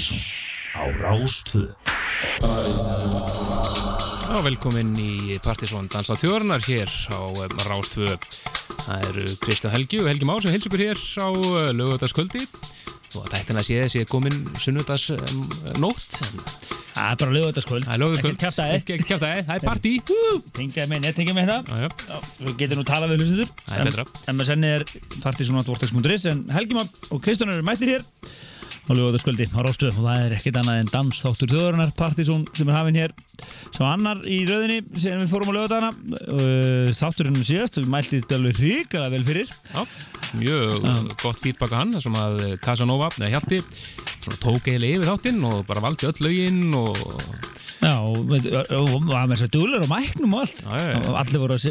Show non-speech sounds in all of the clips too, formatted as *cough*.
Partísson á Rástvö Já, velkomin í Partísson Dansa þjórnar hér á um, Rástvö Það eru Kristján Helgi og Helgi Már sem hilsa ykkur hér á uh, lögutaskvöldi og þetta er að sé komin sunnudags nótt. En Það er bara lögutaskvöld það er lögutaskvöld Ekkert kjaftaði, það er partí. Tengjaði með nettingja með það Já, já, Já, Þú getur nú talað við hlustundur Það er betra. MSN er partysonatvortex.is en Helgi Már og Kristján eru mættir hér á lögutaskvöldi á Rástöð og það er ekkert annað en dansþáttur þjóðarinnar Partysón sem er hafinn hér sem annar í rauðinni sem við fórum á lögutagana Þátturinn síðast, við mælti þetta alveg ríkala vel fyrir. Já Mjög gott feedback á hann sem að Casanova, eða Hjalti tók eiginlega yfir þáttinn og bara valdi öll lögin og Já, og og með þess að dúlar og mæknum og allt. Já, já, og allir voru að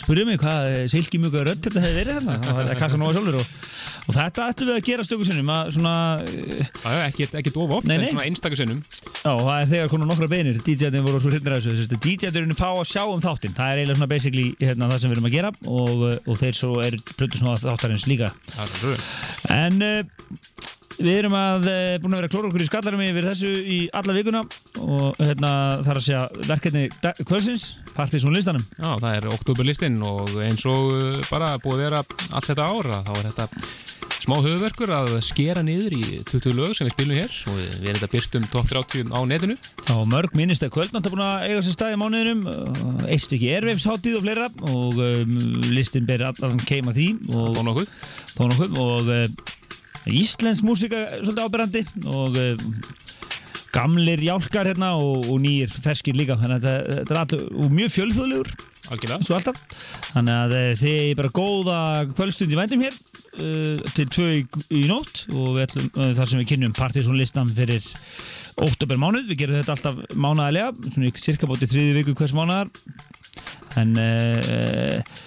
spyrja mig hvað silki mjög rödd þetta hefði verið þarna. Það var kassa nóga sjálfur og, og þetta ætlum við að gera stöku sinnum að svona, eh, ekkert of oft, en svona einstakasunum já, það er þegar konar nokkra beinir DJ-arnir voru svo hrifnir af þessu. DJ-arnir fá að sjá um þáttinn. Það er eiginlega svona basically hérna, það sem við erum að gera og, eh, og þeir svo er plötu svona þáttarins líka. Það er við erum að uh, búin að vera klóra okkur í skallarum yfir þessu í alla vikuna og hérna þarf að segja verkefni da- kvöldsins, partysón listanum. Já, það er oktoberlistinn og eins og uh, bara búið að vera allt þetta ára þá er þetta smá höfuverkur að skera niður í 20 lög sem við spilum hér og við erum þetta byrstum top 30 á netinu. Já, mörg minnist að kvöldnátt er búin að eiga sér stað í mánuðinum eitt stykki erveifs hátíð og fleira og um, listin ber allan keima því og og og uh, íslensk músika svolítið áberandi og uh, gamlir jálkar hérna og, og nýjir ferskir líka. Þannig að þetta, er allur og mjög fjölþjóðlegur. Og alltaf. Þannig að eh, þið er bara góða kvöldstund í vændum hér uh, til tvö í, í nótt og við ætlum, uh, þar sem við kynnum partysónlistan fyrir óttobur mánuð, við gerum þetta alltaf mánaðarlega, svona í cirka bóti þriði viku hvers mánaðar. En uh,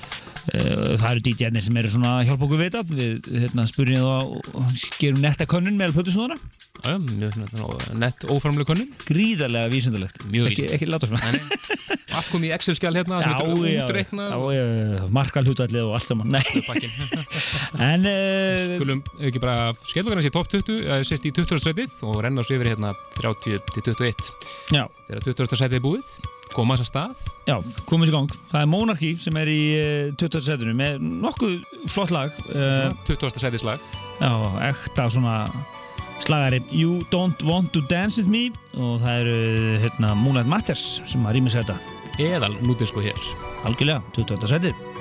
það eru DJ-nir sem eru svona að hjálpa okkur við þetta. Við hérna, spurjum það og gerum netta könnun meðal plötusnóðana Já, já, mjög svona nett óframlega könnun. Gríðarlega vísindalegt. Mjög ekki, ekki láta svona. Allt kom í Excel-skjál hérna Já, já, já, já, já, markal hlutallið og allt saman. *laughs* En uh, Skulum ekki bara skella okkar þessi top 20 eða sérst í 20. setið og renna oss yfir hérna 30 til 21 já, þegar 20. setið er búið koma þess að stað já, komum sér gang Það er Monarchy sem er í uh, 20. setinu með nokkuð flott lag uh, 20. setið slag Já, ekta svona slagari You Don't Want To Dance With Me og það eru hérna, Moonlight Matters sem að rýmis þetta eðal nútisko hér algjörlega, 20. setið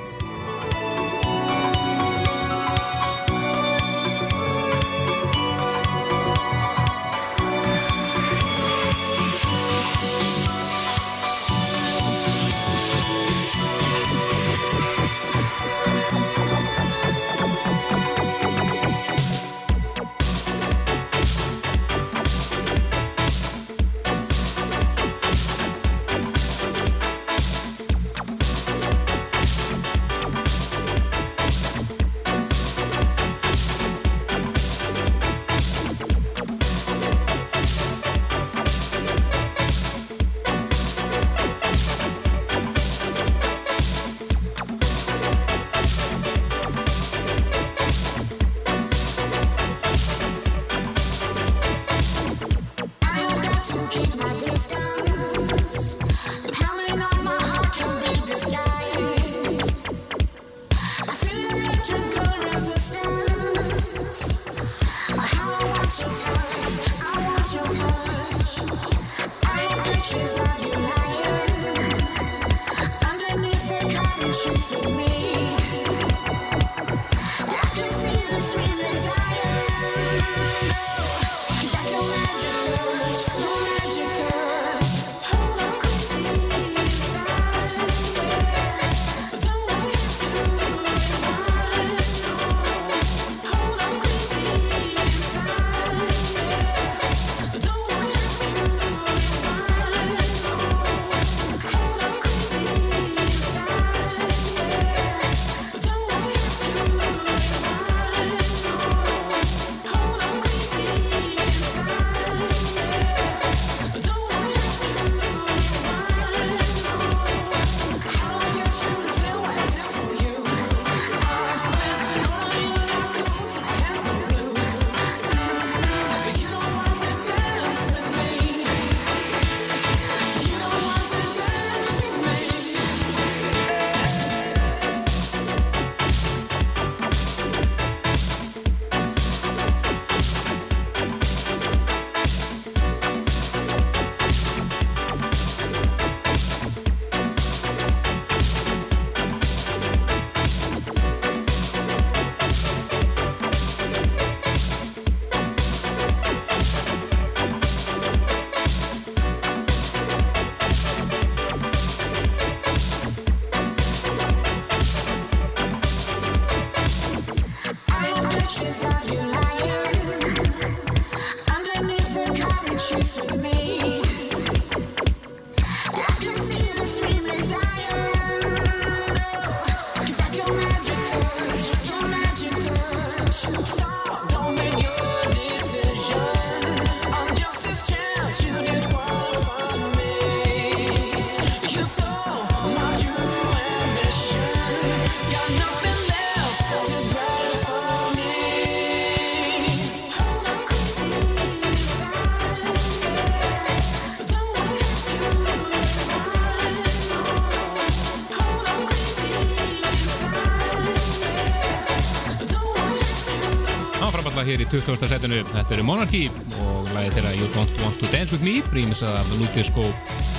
20. setinu. Þetta eru Monarchy og lagið þeirra You Don't Want To Dance With Me, rýmisað af Ludisko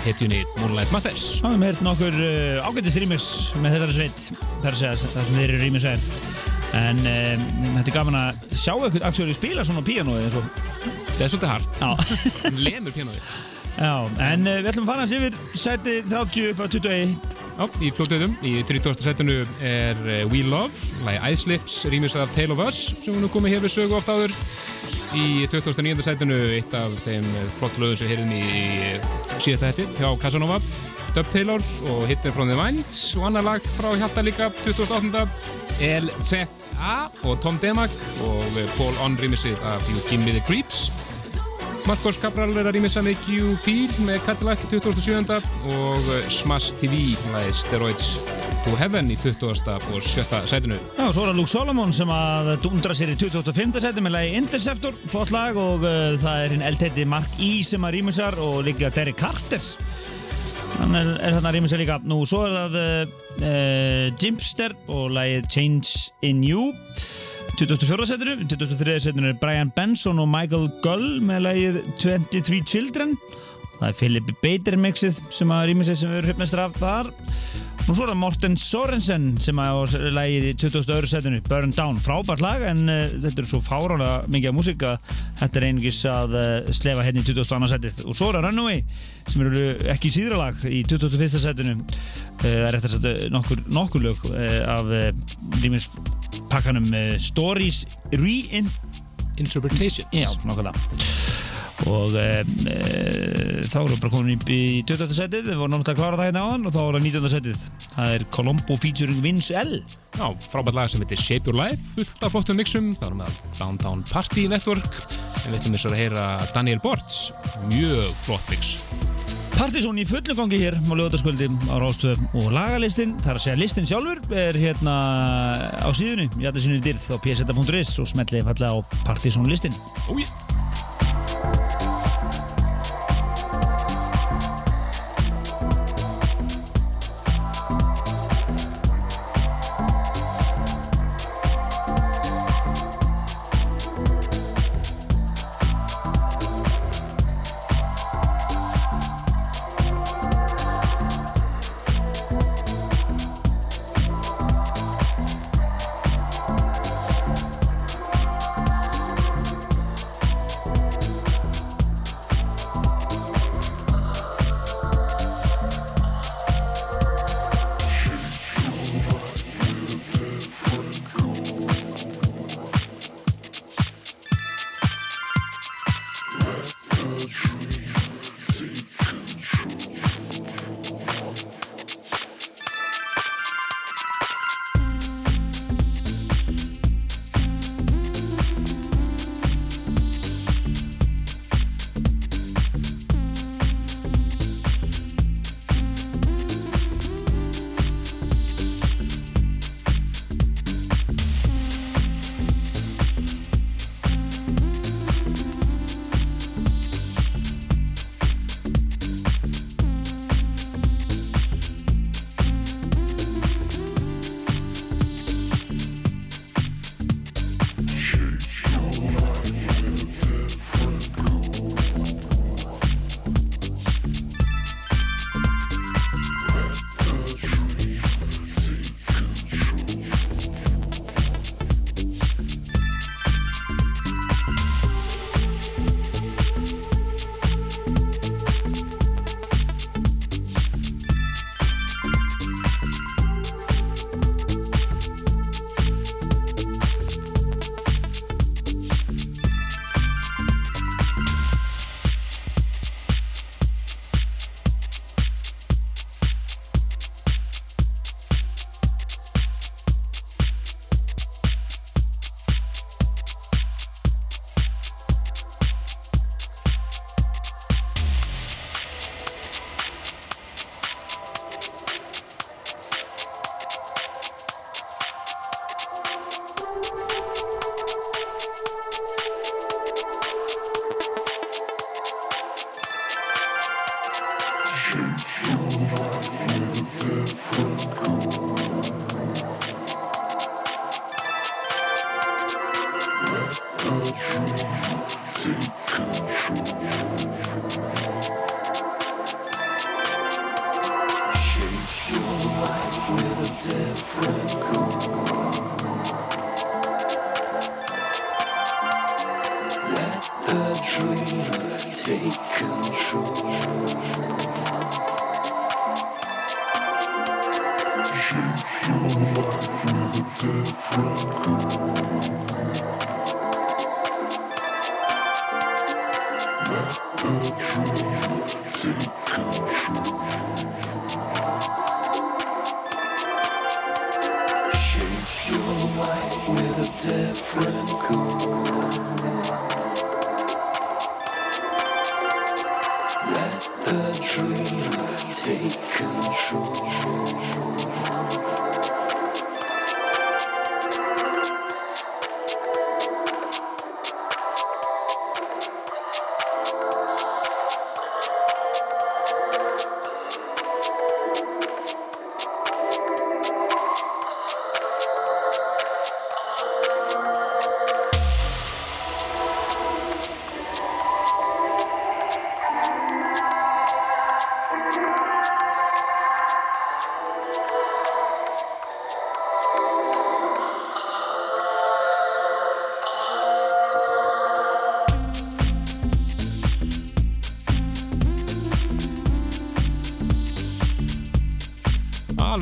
hitjunni Moonlight Matters. Það er heirt nokkur uh, ágættist rýmis með þessari sveit, að það sem þeir eru rýmis er. En um, þetta er gaman að sjá eitthvað actually spila svona píanóið eins og... Það er svolítið hart. Já. Lemur pianoið. Já, en uh, við ætlum að fara hans yfir seti 30 upp á 21. Já, í fljóttöðum. Í 30. setinu er uh, We Love, lagi Ice Lips, rýmisað af Tale of Us, sem við nú komum hér við sögu oft áður. Í 2009. setinu eitt af þeim flott lögum sem heyrðum í síðasta hætti hjá Casanova, Dub Taylor og Hittin from the Minds og annar lag frá Hjalta líka 2008. El Z.A. og Tom Demak og Paul On rýmisið af You Give Me the Creeps. Marcos Cabral er að rýmisa með You Feel með Cadillac í 2007. og Smash TV með Steroids to Heaven í 20. og 7. sætinu. Já, svo er það Luke Solomon sem að dundra sér í 2005. seti með lagi Interceptor, flott lag og uh, það er hinn eldteiti Mark E sem að rýmisar og líka Derek Carter. Hann er, er þarna að rýmisa líka. Nú, svo er það uh, uh, Jimpster og lagið Change in You. 2004. setinu, 2003. setinu er Brian Benson og Michael Gull með lagið 23 Children það er Philip Bader mixið sem að rýmið sér sem við erum hrifnastur af þar og svo er það Morten Sorensen sem að lagið í 2002. setinu Burn Down, frábært lag en uh, þetta er svo fárálega mikið af músík að þetta er einungis að uh, slefa hérna í 2002. setið og svo er það Runaway sem eru ekki síðra lag í 2001. setinu uh, það er eftir að setja nokkur, nokkur lög af rýmis pakkanum Stories Reinterpretations Já, nokkulega og e, e, þá erum við bara komin í, í 20. setið, við vorum náttúrulega að klára það hérna áðan og þá er það 19. setið. Það er Colombo featuring Vince L. Já, frábært lag sem heitir Shape Your Life fullt af flottum mixum, það er með Downtown Party Network. Við veitum þess að heyra Daniel Bortz. Mjög flott mix Partizón í fullu gangi hér á lögutaskvöldi á Rástöðum og lagalistin, þar að segja listin sjálfur er hérna á síðunni. Í alltaf sínum dyrð á pseta.is og smetlið fallega á Partizón listin. Ójé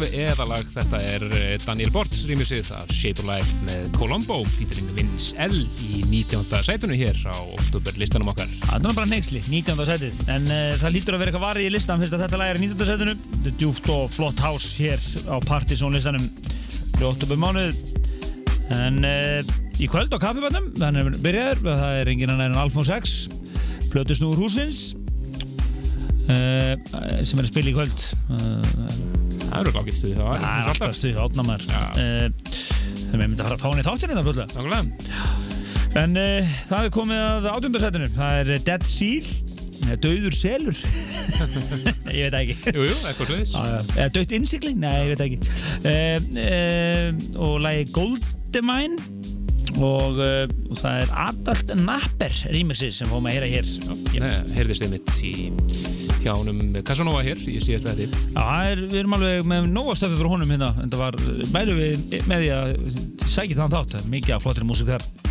alveg eðalag þetta er eh, Daniel Bortz rýmisið af Shape of Life með Colombo featuring Vince L í 19. sætunum hér á oktober listanum okkar Það er bara neyksli, 19. setið en uh, það lítur að vera eitthvað varið í listan fyrst að þetta lag er í 19. setinu þetta er djúft og flott hás hér á Partizón listanum fyrir oktober mánuð en uh, í kvöld á kaffibannum þannig að byrjaður, það er enginn annar en Alfons X Plötusnúr húsins uh, sem er að spila í kvöld Það eru glákið stuði það Það er alltaf stuði átnamar þegar við myndum að fara að fá henni þáttir hérna fljóðlega Nákvæmlega En uh, það er komið að átjöndarsætinu. Það er Dead Seal, Dauður Selur. Nei, *laughs* ég veit ekki. Jú, jú, eitthvað sluðis Eða Dauðt Innsikling? Nei, ég veit ekki. Uh, uh, og lagi Goldemine og, og það er Adult Napper remixið sem fóðum að heyra hér. Það heyrðist einmitt í hjá honum Casanova hér í síðast þetta Já, það er, við erum alveg með nóga stöfi fyrir honum hérna, en það var, mælum við með því að sækja þann þátt, mikið af flottri músík þar.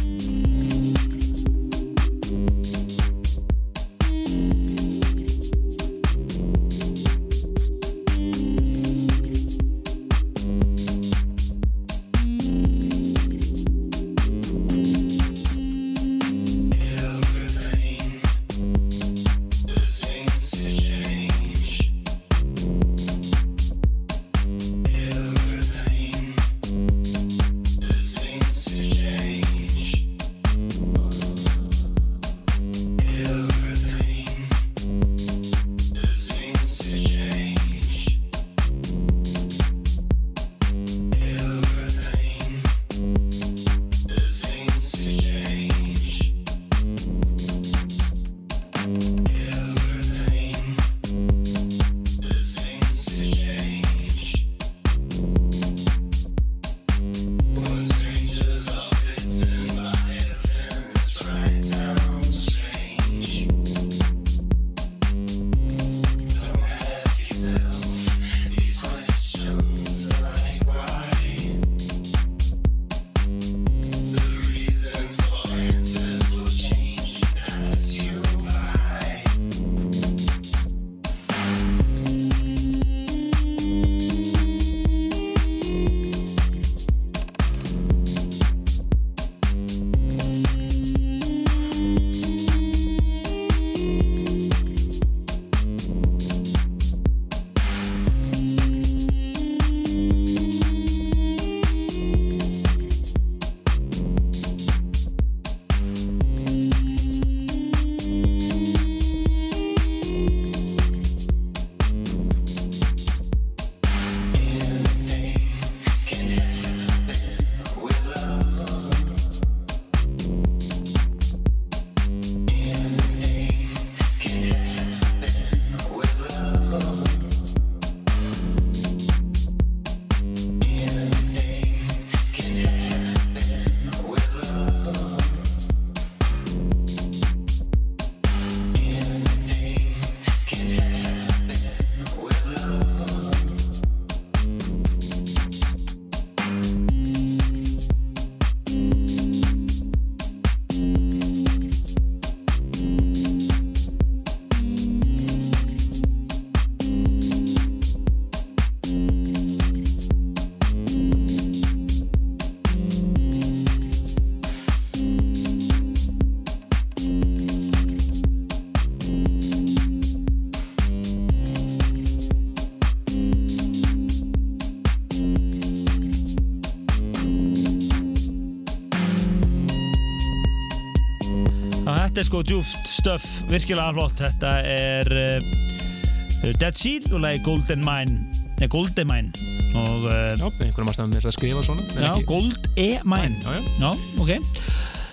Sko djúft stöf, virkilega flott. Þetta er uh, Dead Seal og lagi Golden Mine, nei Golden Mine og uh, Já, einhverjum ástæðum er það að skrifa svona já, ekki- Gold E Mine. Já, já. Já, ok.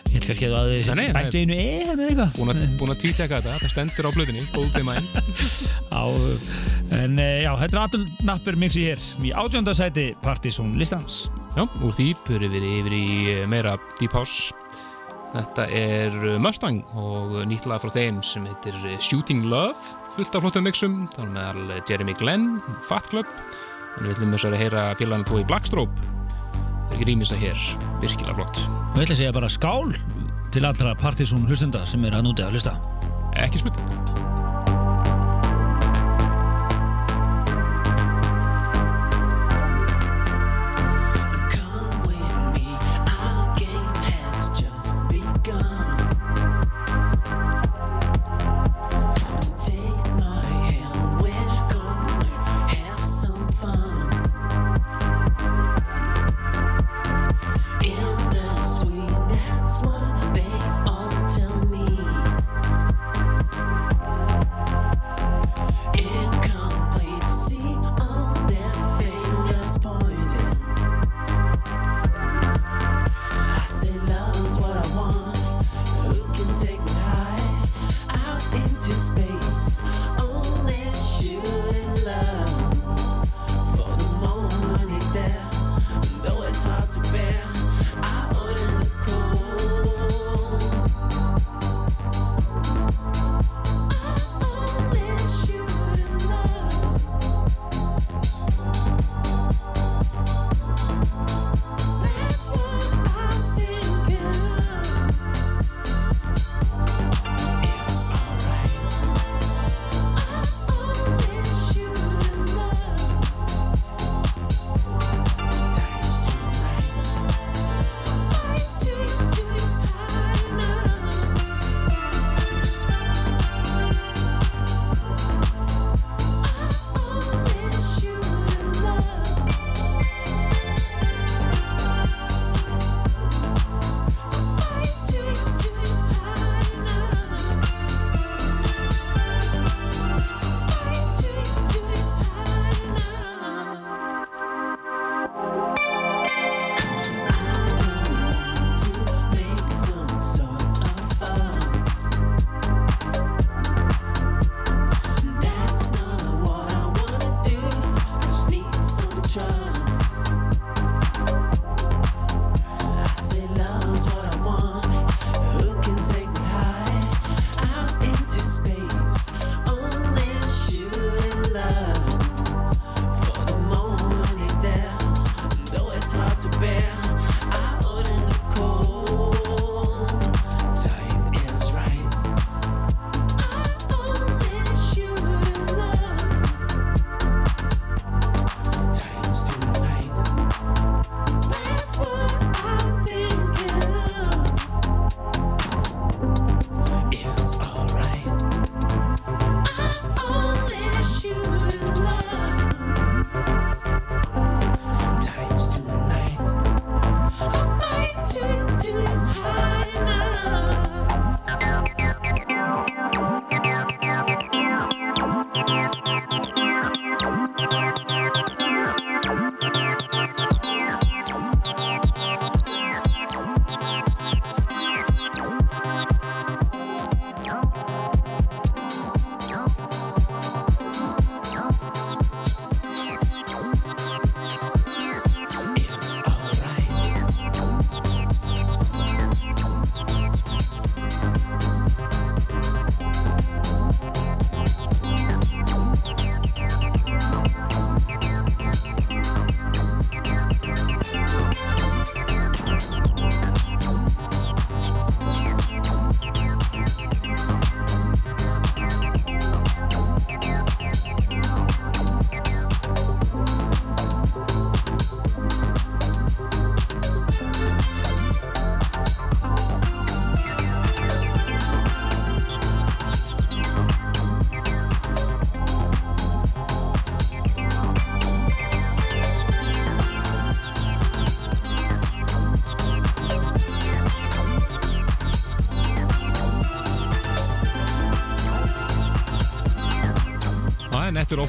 Ég ætla ekki að nei, bætti einu E eða eitthvað. Búin að, tvítseka þetta, það stendur á blöðinni Goldie Mine *laughs* Á, en uh, já, þetta er Atul Napper mixi hér í átjóndasæti Partizón listans. Já, úr því fyrir við yfir í eh, meira Deep House Þetta er Mustang og nýtt lag frá þeim sem heitir Shooting Love fullt af flottum mixum, þar meðal Jeremy Glenn, Fat Club. En við ætlum þess að heyra félagana tvo í Blackstrobe það er ekki rýmisa hér, virkilega flott. Við ætla að segja bara skál til allra Partizón hlustenda sem er að núti að hlusta. ekki spurning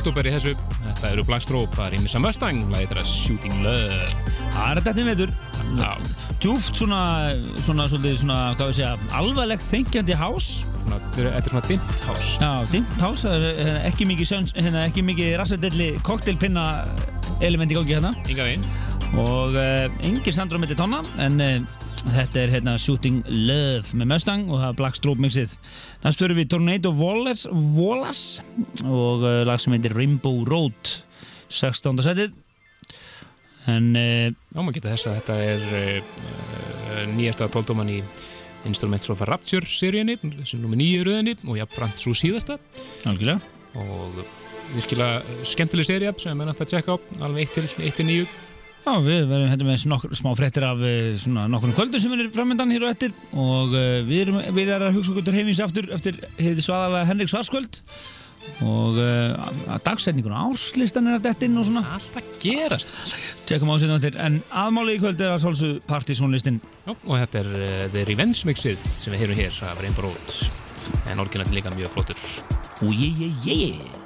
oktober í þessu. Þetta eru Black Strobe, það er Ímissa Mustang Læðið þeirra Shooting Love. Það er þetta veitur Já, Djúft svona, svona, svolítið svona, hvað við segja, alvarlegt þengjandi hás. Svona, þetta er svona dimmt hás. Já, dimmt hás, það er hérna, ekki mikið, söns- hérna, ekki mikið rassadelli koktelpinna element í gangi hérna. Inga veginn og uh, engin sandur á milli tonna en uh, þetta er hérna Shooting Love með Mustang og það er Black Strobe mixið. Næst fyrir við Tornado Wallace, Wallace og uh, lag sem heitir Rainbow Road 16. setið. En uh, Já, maður geta þess að þetta er uh, nýjasta tóltóman í Instruments of Rapture seríunni sem nummer nýju röðinni og jafnframt svo síðasta. Algjörlega. Og virkilega skemmtileg seria sem er nætt að tjekka á alveg 1-9 Já, við verðum hérna með nokkur, smá fréttir af uh, svona nokkur kvöldum sem er framöndan hér og eftir. Og uh, við erum, við erum að hugsa okkur heimins aftur eftir heiði svaðalega Henrik Svarskvöld og uh, að dagsetningun árslistan er að detta inn og svona. Alltaf gerast. Tjekkum á sér náttúr en aðmáli í kvöld er að sálsug partysónlistin. Og þetta er uh, The Revenge mixið sem við heyrum hér af Rainbow Road. En orginal líka mjög flottur. Og ég, ég, ég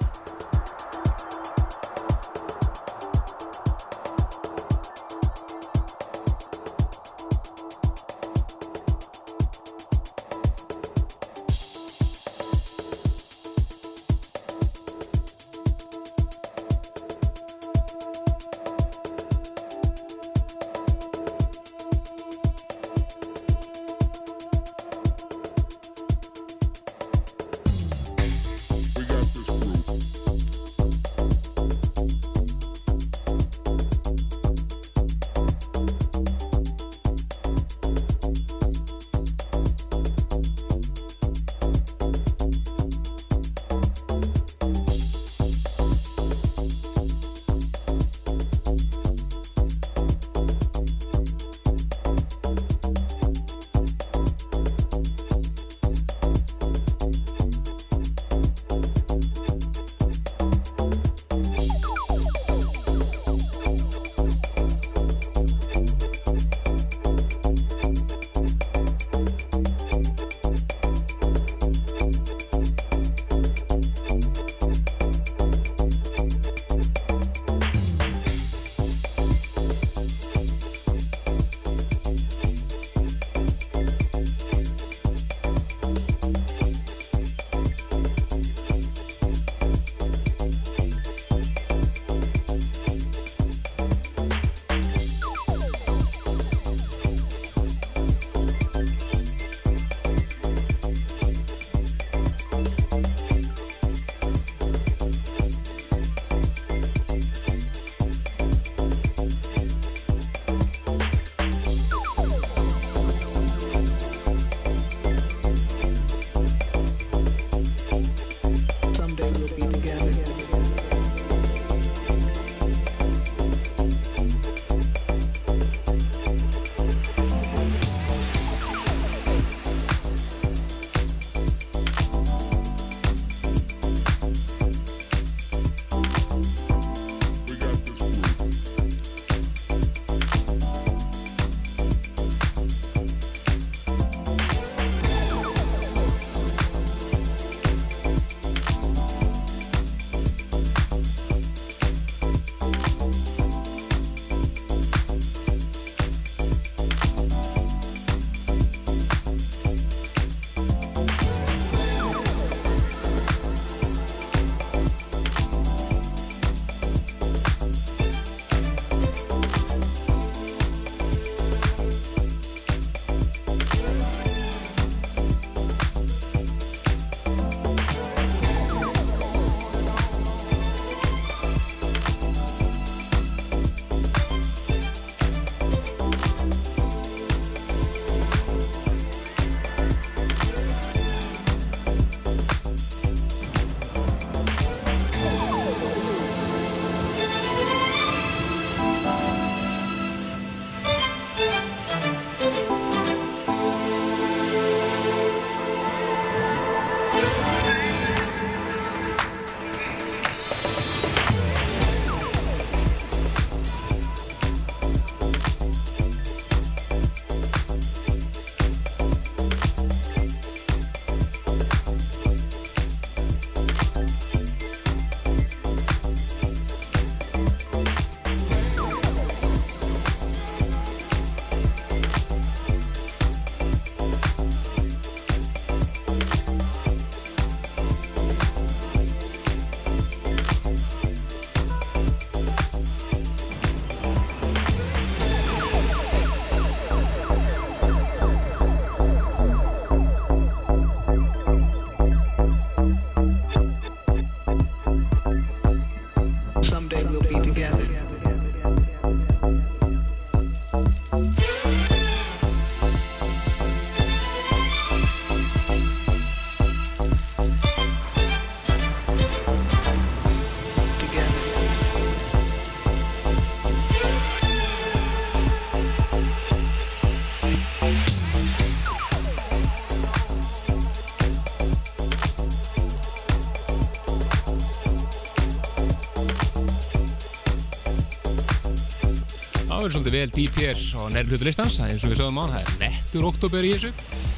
oktober, svolítið vel dýp hér á nærri hlutu listans, eins og við sögum á, það er nettur oktober í þessu.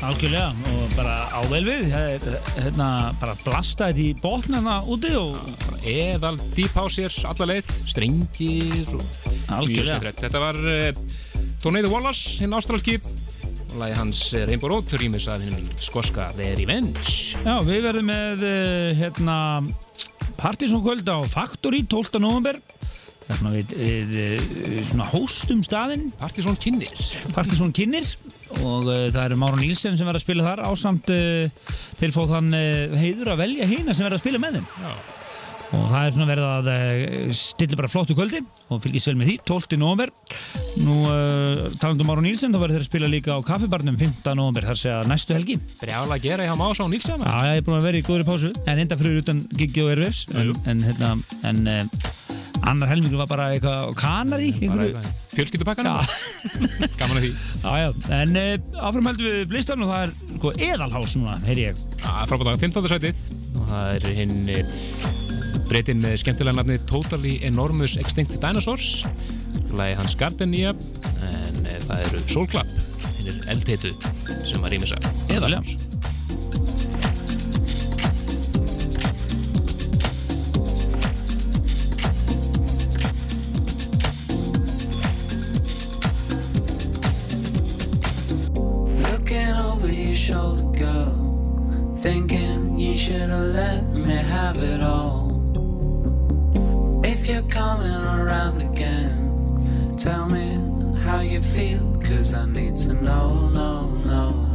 Algjörlega og bara á vel við hérna bara blasta þetta í botnana úti og Eðal dýp á sér alla leið, strengir og algjörlega. Þetta var uh, Tornado Wallace, hinn ástralski, og lagi hans eh, Rainbow Road, rýmis af hinn skoska The Revenge. Já, við verðum með uh, hérna Partizón kvöld á Factory 12. november Þarna við, við svona hóstum staðinn Partizón kynir. Partizón kynir og uh, það eru Máron Nílsen sem verður að spila þar ásamt uh, til fóð þann uh, heiður að velja hina sem verður að spila með þeim Já. Og það er svona verið að uh, stilla bara flottu kvöldi og fylgist vel með því 12. november nú uh, talandum Máron Nílsen þá verður þeir að spila líka á kaffibarnum 15. november þar segja næstu helgi Brjála að gera hjá Mása og Nílsjama. Já, ég er búin að vera í góðri pásu en enda fyrir utan Gigi og Ervefs en, en, hérna, en uh, annar helmingur var bara eitthvað á Kanari. Já, *laughs* Gaman að því. já, já, en uh, áfram heldur við blistan og það er sko, eðalhás núna, heyri ég frábært dag, 15. sætið og það er hinn breytin með skemmtilega nafni Totally Enormous Extinct Dinosaurs lagi hans Gardenia en eh, það eru Soul Club hinn er eldheitu sem að rýmisa over your shoulder, girl. Thinking you should have let me have it all. If you're coming around again, tell me how you feel, cause I need to know, no, no.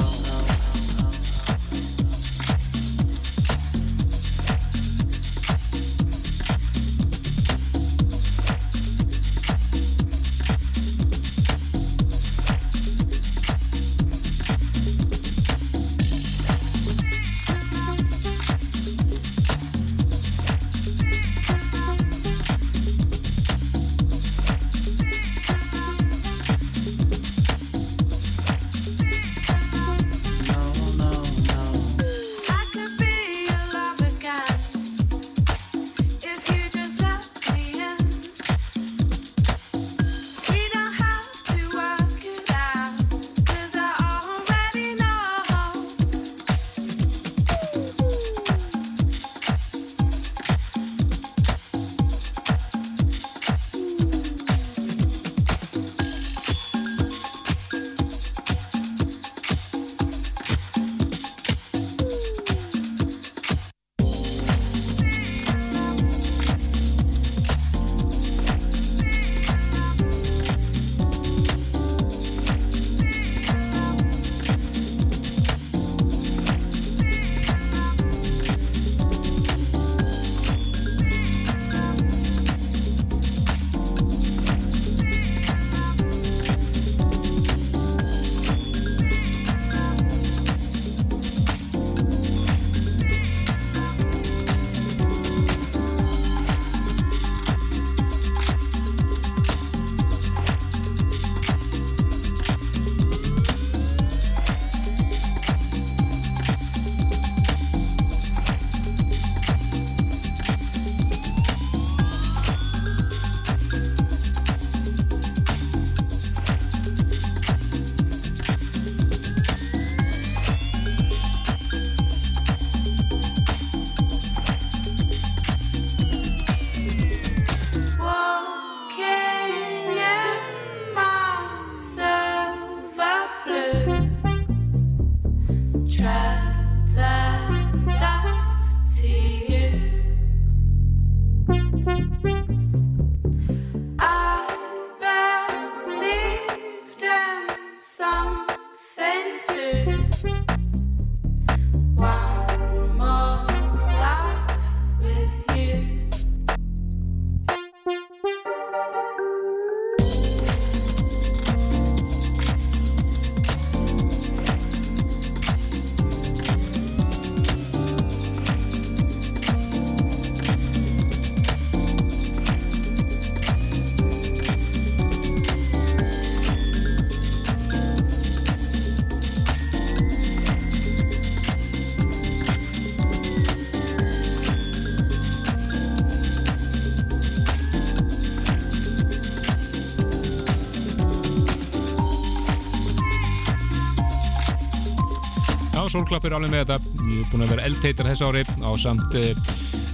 Soulklappur er alveg með þetta. Ég er búin að vera eldteitar þessu ári á samt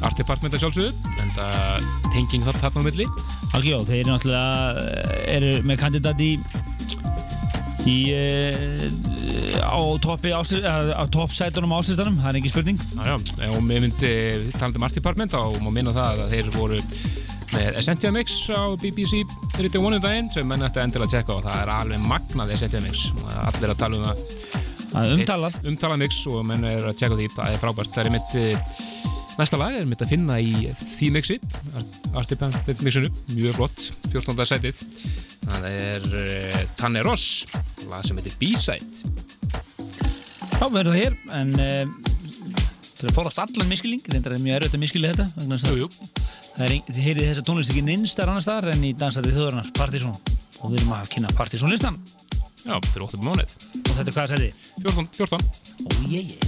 Art Department að sjálfsögðu. En það tenging það þarna á milli. Algjörjó, þeir eru náttúrulega eh, eru með kandidat í í uh, á toppi eh, á toppsætunum áslistanum, það er ekki spurning. Já, já, og mér myndi talandi um Art Department og má minna það að þeir voru með Essentia Mix á BBC Radio 1 um daginn sem menn ætti endilega að tjekka og það er alveg magnað Essentia Mix. Allir að tala um það umtalað. umtalað mix og menn er að tjekka því. Það er frábært, það er mitt eh, næsta lag er mitt að finna í því mixi. Art Department mixinu. Mjög flott, 14. sætið. Það er uh, Tanne Ross. Lag sem heitir B-Side. Við erum það hér, en uh, það er fórast allan miskilling, reyndar er mjög erfitt að miskilja þetta vegna þess að Jú, jú, það heyrið þessa tónlist ekki nynnstar annars staðar en í dansætið þjóðurnar, Partizón og við erum að kynna Partizón listan já, fyrir 8 mánuð. og þetta er hvað sæti? 14, 14 Ó, ég, ég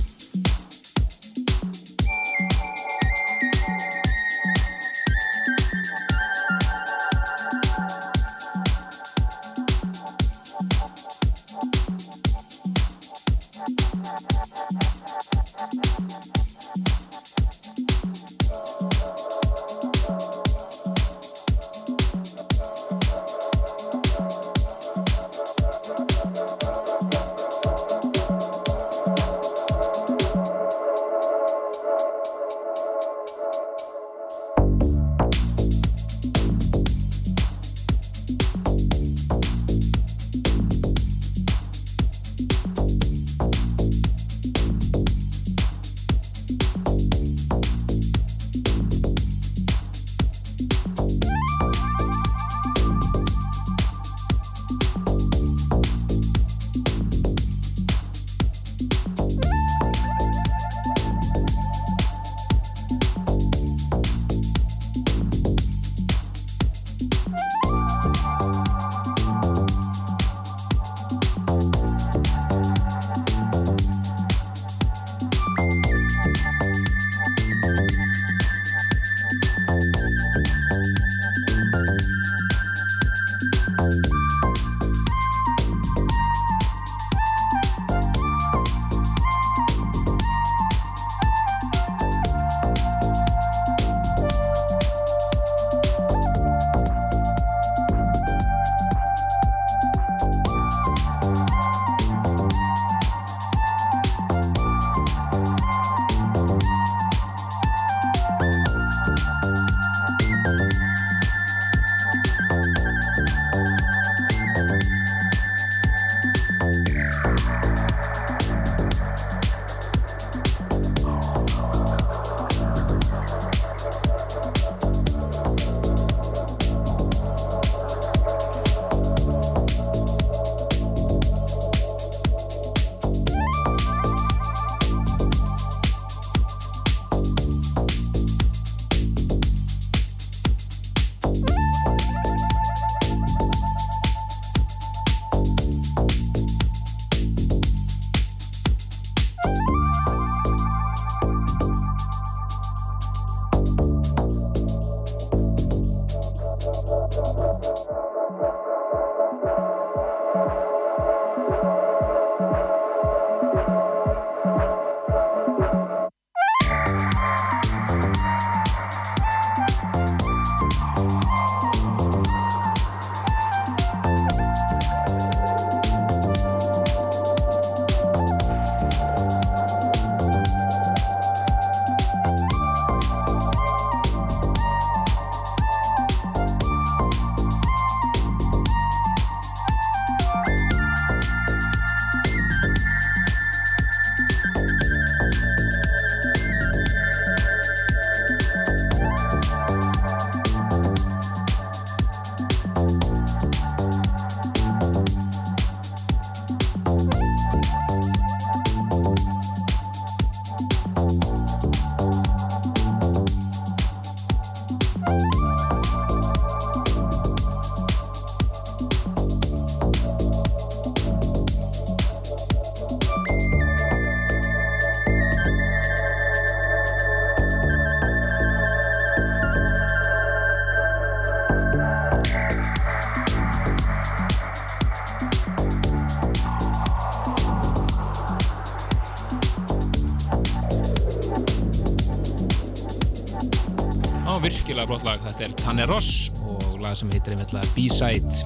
virkilega flott lag. Þetta er Tanne Ross og lag sem heitir einmittlega B-Side.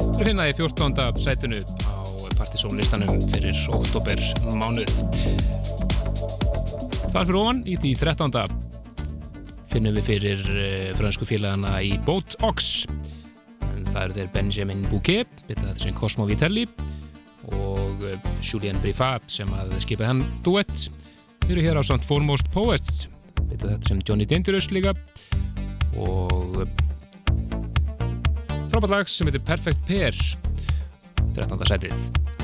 Það er finnaði 14. sætunu á partysónlistanum fyrir oktober mánuð. Þar fyrir ofan í því 13. finnum við fyrir uh, fransku félagana í Boat Ox. En það eru þeir Benjamin Bouquet, þetta sem Cosmo Vitelli og uh, Julien Brifat sem að skipa hann duett. Við erum hér á samt Foremost Poets veitu þetta sem Johnny Dangerous líka og eh, frábært lag sem heitir Perfect Pair 13. setið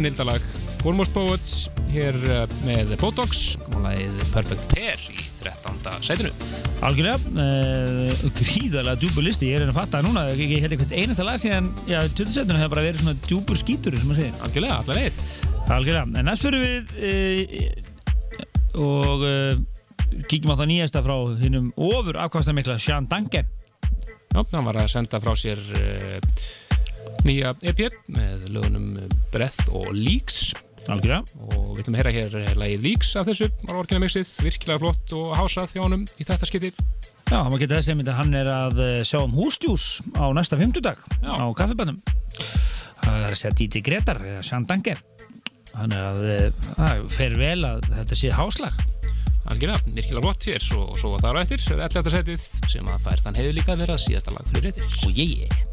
snildalag Foremost Poets hér uh, með Botox og lagið Perfect Pair í 13. sætinu. Algjörlega, uh, gríðarlega djúbur listi, ég er að fatta núna, ég, ég held eitthvað einasta lag síðan, já, 2017 hefur bara verið svona djúbur skítur. Algjörlega, allar leið. Algjörlega, en næst fyrir við uh, og uh, kíkjum á það nýjasta frá hinnum ofur afkvæmstamikla Sean Danke. Já, hann var að senda frá sér nýja EP með lögunum Breath og Leaks Algjörlega. og við ætlum að heyra hér lagið Leaks af þessu á orginal mixið, virkilega flott og hásað hjá honum í þetta skipti. Já, hann var getið þess að hann er að eh, sjá um húsdjús á næsta fymtudag á kaffibannum. Það er að segja Díti Gretar, eða Sean Danke. Þannig að eh, það fer vel að þetta sé háslag. Algjörlega, virkilega flott hér og svo þar á eftir er 11. setið sem að fær þann hefur líka að vera síðasta lag fyrir réttir. Og ég er.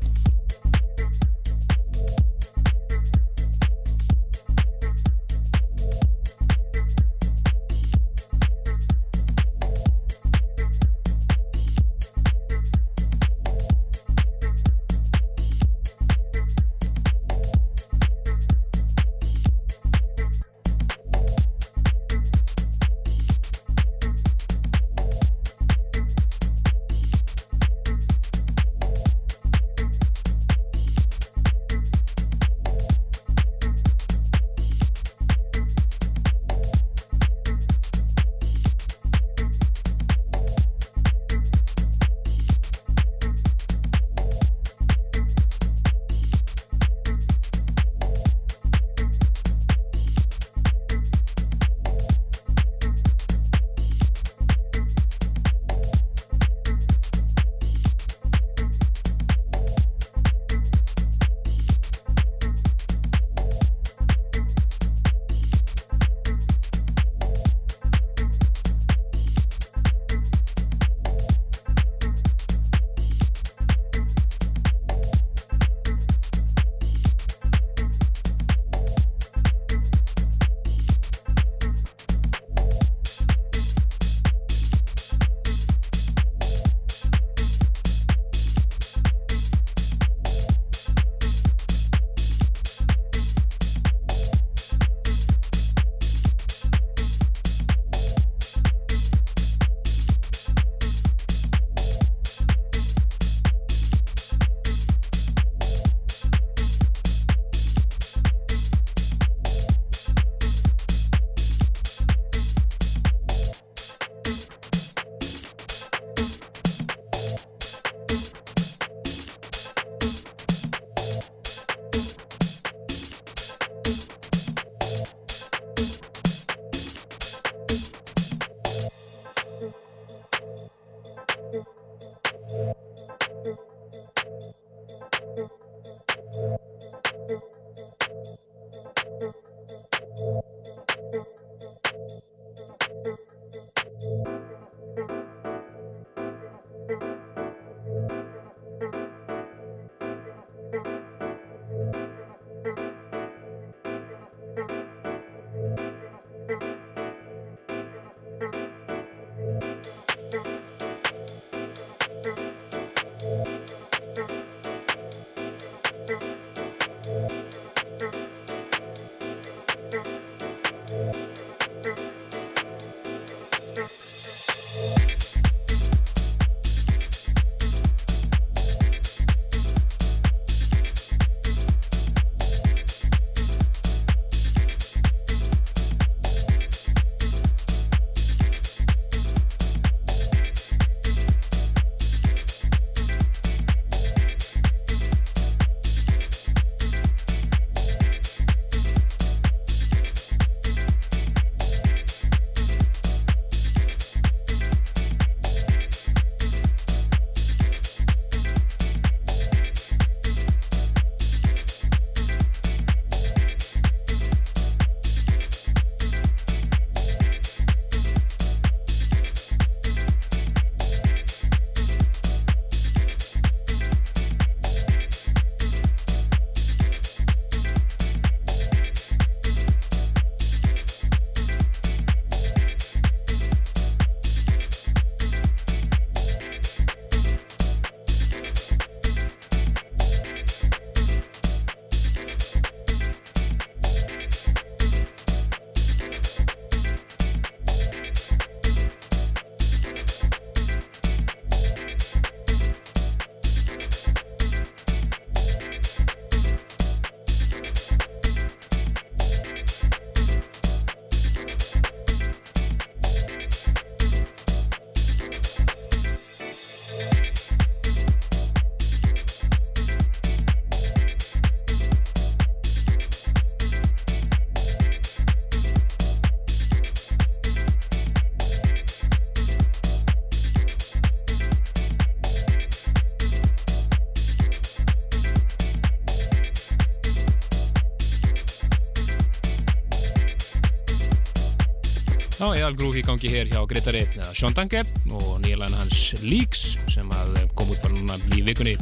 Groove í gangi hér hjá Gretari Sean Danke og nýjalæn hans Leaks sem að kom út bara núna í vikunni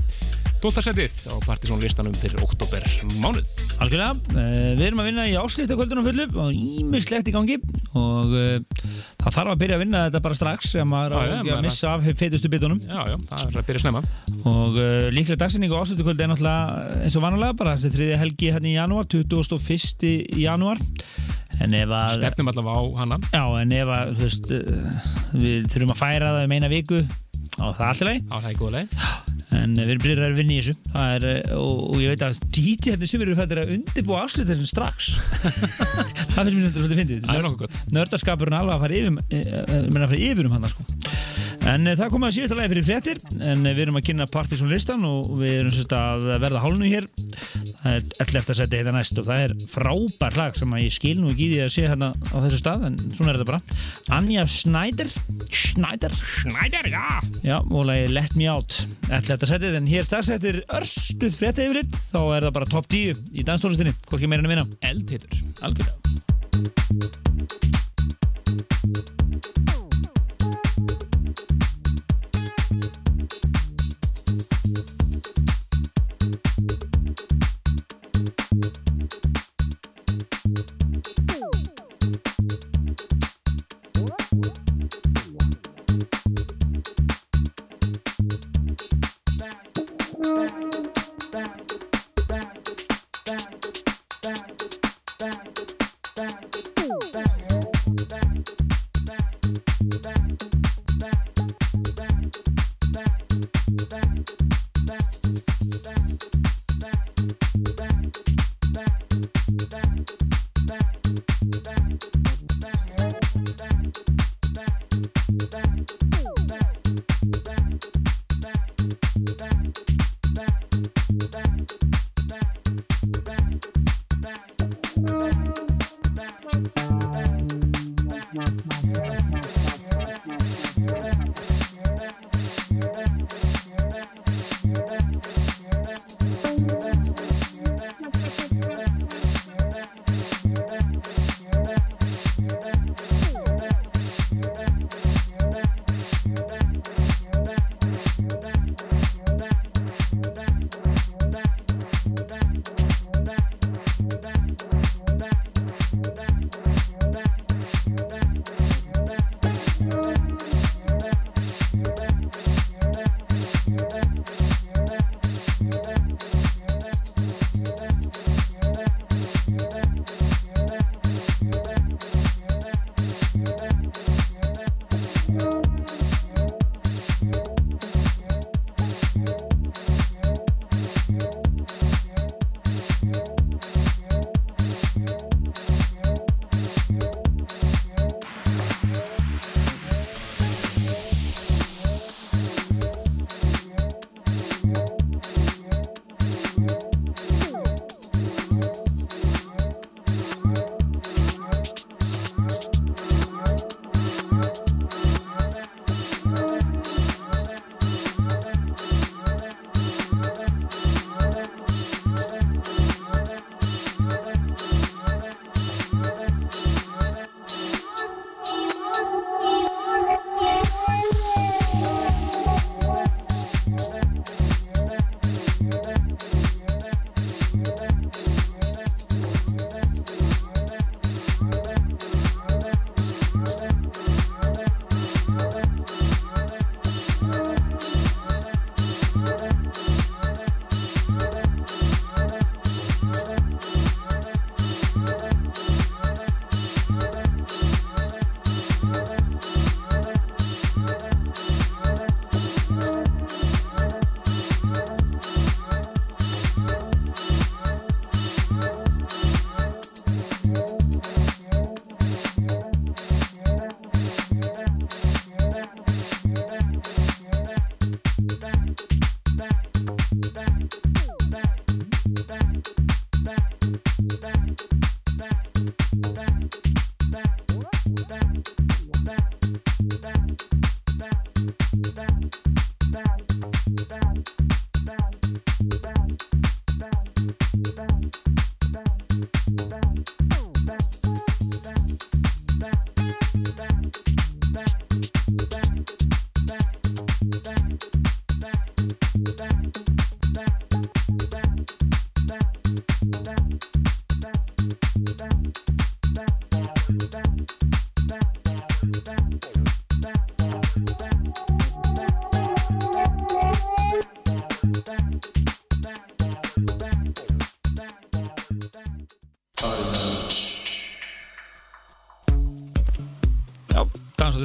12. setið á Partisón listanum fyrir oktober mánuð. Algjörlega, uh, við erum að vinna í áslýstakvöldunum fullu og ímislegt í gangi og uh, það þarf að byrja að vinna þetta bara strax sem maður ekki að maður- missa af feitustu bitunum Já, já, það er að byrja snemma. og uh, líklega dagsinning og áslýstakvöldi er náttúrulega eins og vanalega bara þriði helgi hérna í janúar 21. janúar að Stefnum allavega á hana. Já, en ef að, þú veist, uh, við þurfum að færa það um eina viku og það er alltaf leið, Á það er góða leið. en við erum byrjað að vinna í þessu er, og, og ég veit að díti hérna sem eru fættir að undirbúa afslutin strax *laughs* það finnst mér svolítið fyndið nördaskapurinn alveg að fara yfir, menna að fara yfir um hann sko. En uh, það komið að síðasta lagi fyrir fréttir en uh, við erum að kynna Partiðsson listan og við erum sérst að verða hálnu hér það er 11. seti þetta næst og það er frábær lag sem að ég skil nú ekki í því að sé hérna á þessu stað en svona er þetta bara Anja Schneider Schneider Schneider, já! Já, og lagi Let Me Out 11. setið en hér strax eftir örstu frétta yfirlitt þá er það bara top 10 í danstólistinni, hvorki meira en að vinna Eldhittur. algjörlega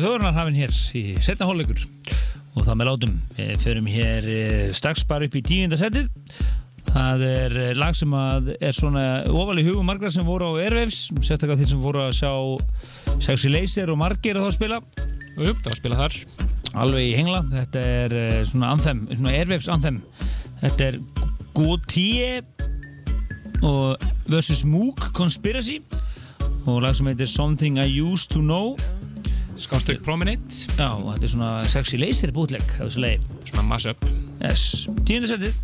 þjóðurnar hafinn hér í setna hólugur og það með látum við förum hér eh, strax bara upp í tíundasettið það er eh, lag sem að er svona ofal í hugum margar sem voru á Airwaves sérstaklega þeir sem voru að sjá Sexy Laser og margir að þá spila. Og jú, það var að spila þar. Alveg í hengla, þetta er eh, svona anþem, svona Airwaves anþem þetta er Gotie og versus Moog Conspiracy. Og lag sem heitir Something I Used To Know. Skástökk Promenade. Já, þetta er svona sexy laser bútleg Svona mass up. Yes. Tíundu setið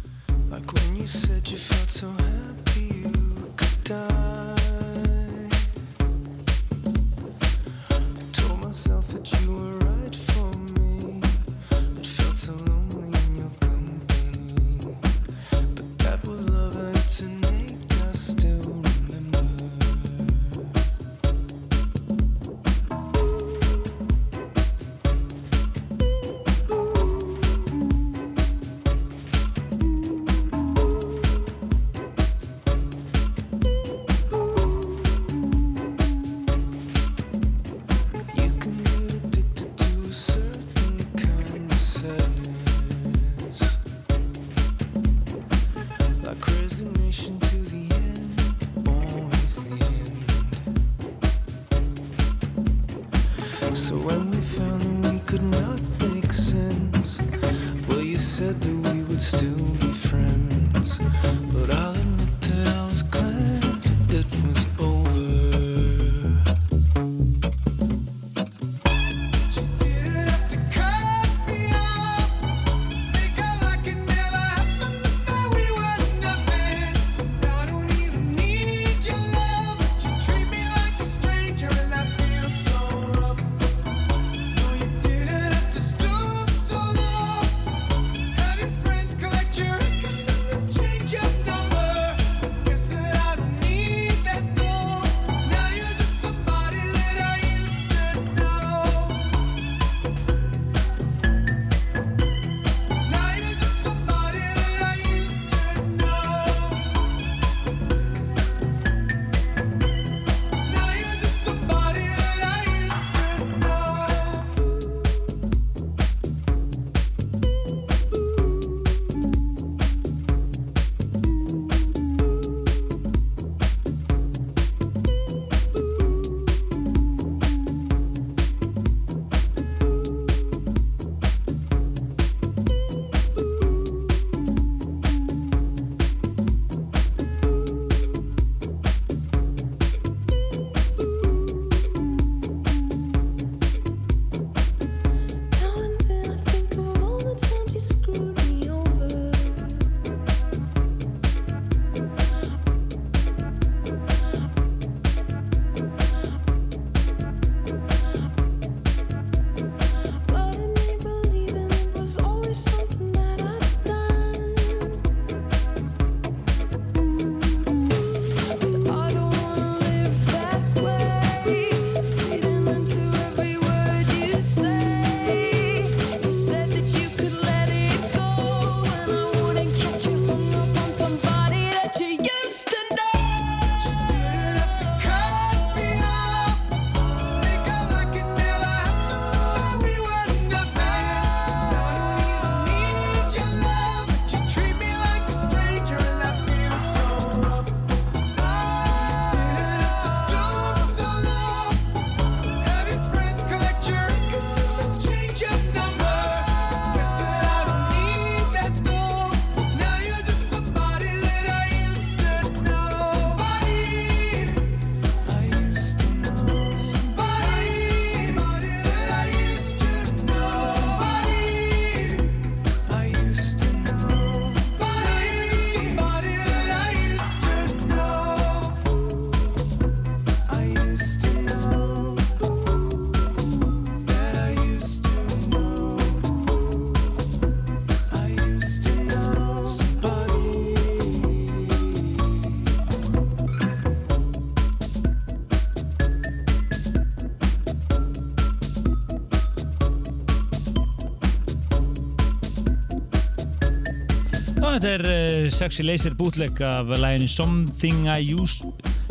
Þetta er uh, Sexy Laser bootleg af læginni Something I Used,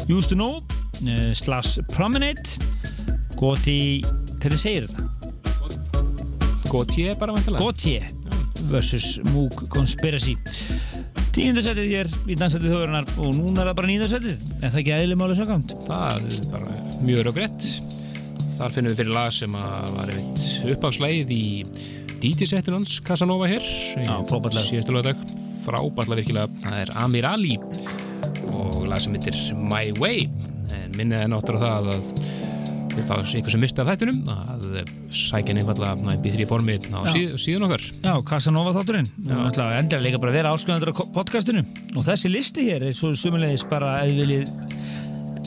used To Know uh, slash Promenade. Goti, hvernig segir þetta? Goti er bara vantilega Goti versus Moog Conspiracy. Tíundarsætið hér í Dansætið Þjóðurnar og núna er það bara nýðarsætið en það er ekki aðlimáli sakamt Það er bara mjög röggrétt Þar finnum við fyrir lag sem var uppáðslægið í dítisettinans Casanova hér. Síðastu lögdag frábært lag virkilega, það er Amir Ali og lag sem heitir My Way. En minnið er náttúrulega það að það er ykkur sem misti af þættinum að sækja nefnfalla MP3 formi á síð, síðan okkar. Já, Casanova þátturinn. Endilega líka bara vera ásköðandur á podcastinu. Og þessi listi hér er svo sumulegis bara ef þið viljið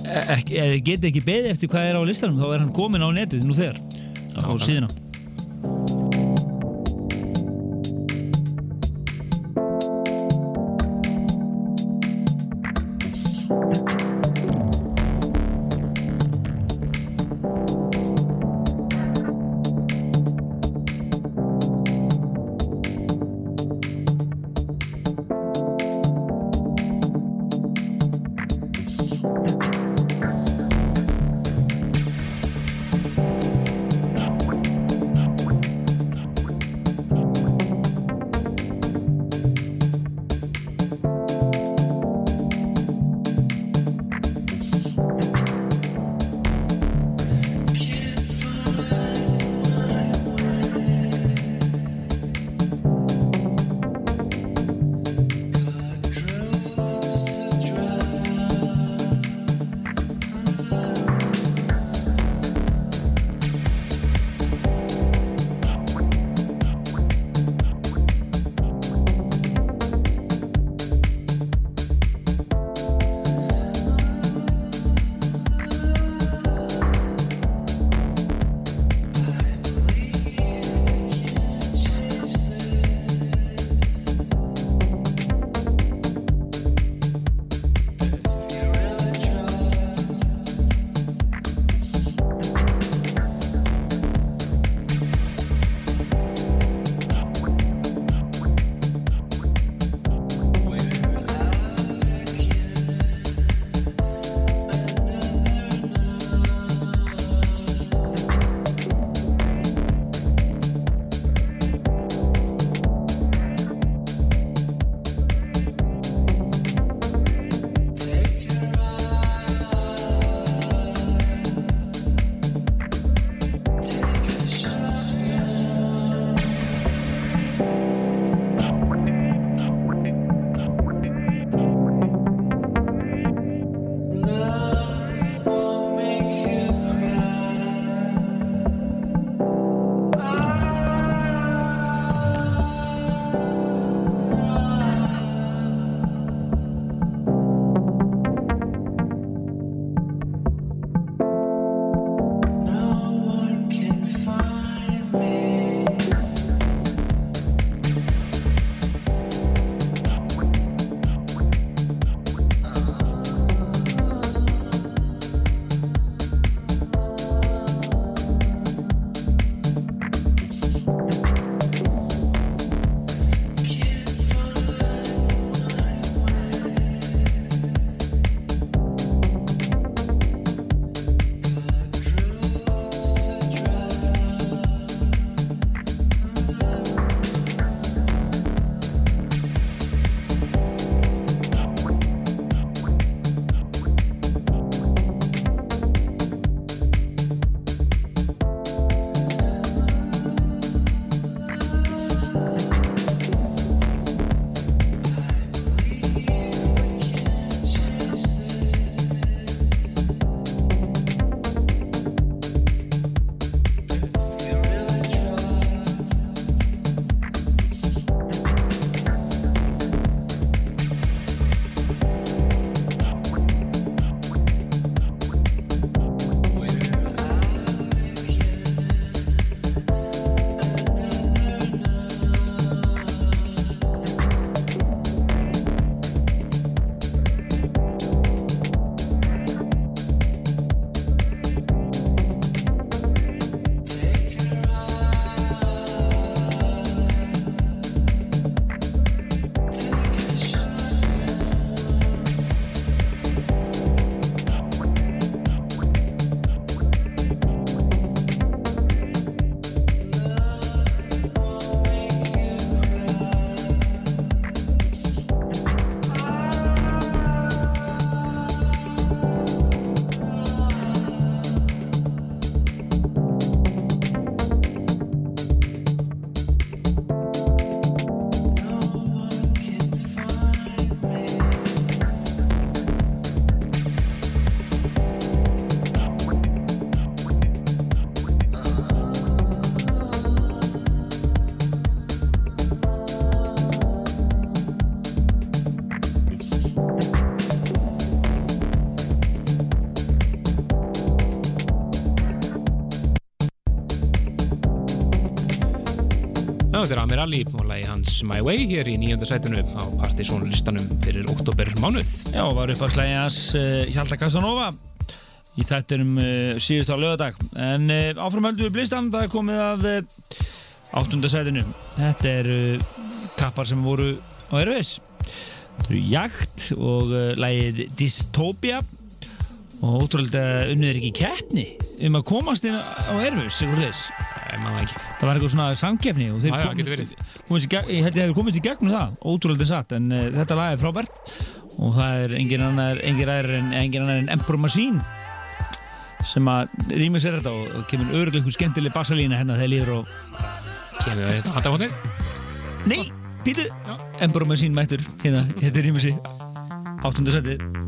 e- þið getið ekki beðið eftir hvað er á listanum þá er hann komin á netið nú þegar á síðuna. Já, Ali og lagi hans My Way hér í nýjönda sætinu á Partizón listanum fyrir oktober mánuð. Já, var upp að slæja hans uh, Hjalta Casanova í þættinum uh, síðust á lögadag en uh, áfram höldum við blistan það er komið að uh, áttunda sætinu. Þetta er kappar sem voru á Erfis þetta eru Jagt og lægið Dystopia. Og ótrúlega unnið er ekki keppni um að komast inn á Erfis sigur þess var eitthvað svona samkeppni og þeir getur verið. komist í hefur komist í gegnum það ótrúlega satt en uh, þetta lag er frábært og það er engin annar engin annar en, en Emperor Machine sem að rýma sér þetta og, kemur örgulega einhver skemmtileg bassalína hérna þegar líður og Kemur við þetta handafótið? Nei, Já. Emperor Machine mættur hérna, þetta rýma sér áttunda setið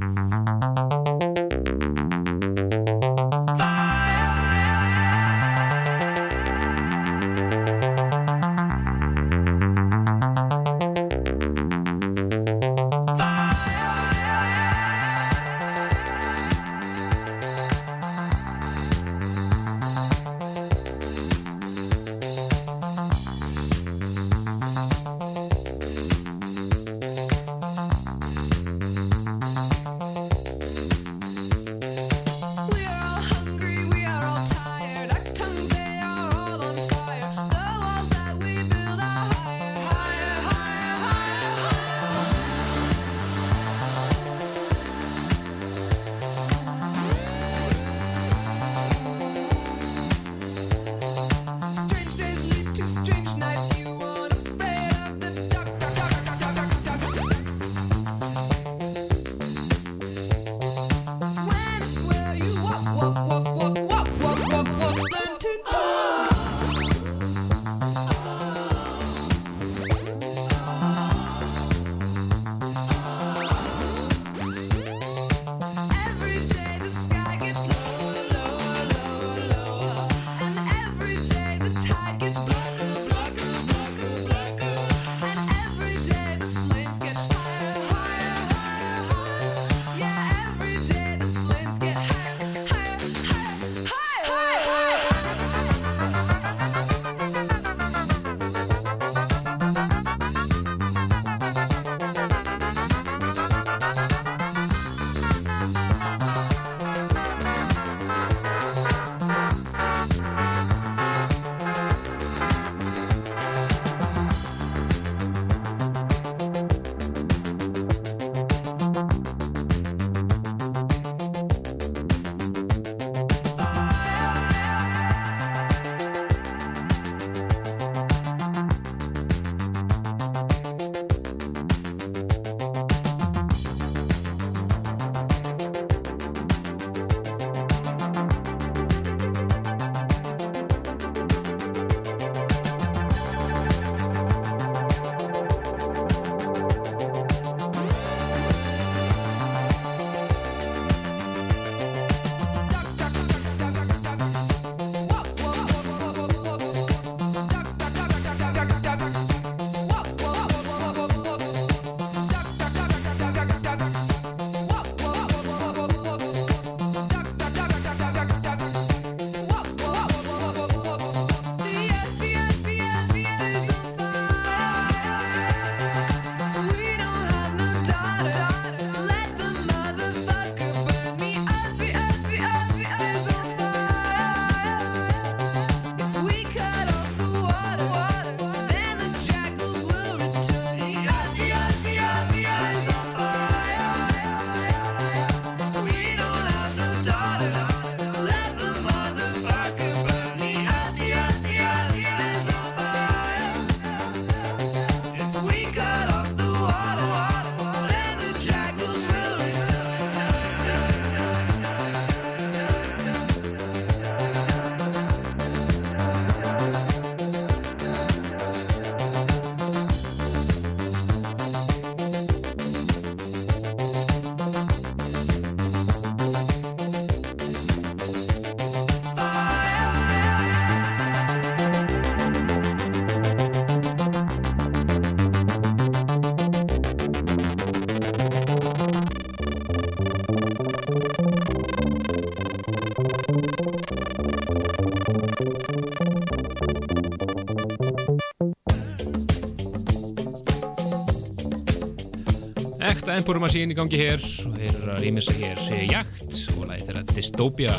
Empire Machine í gangi hér. Og þeir eru að rýmisa hér Jakt. Og lagi þeirra Dystopia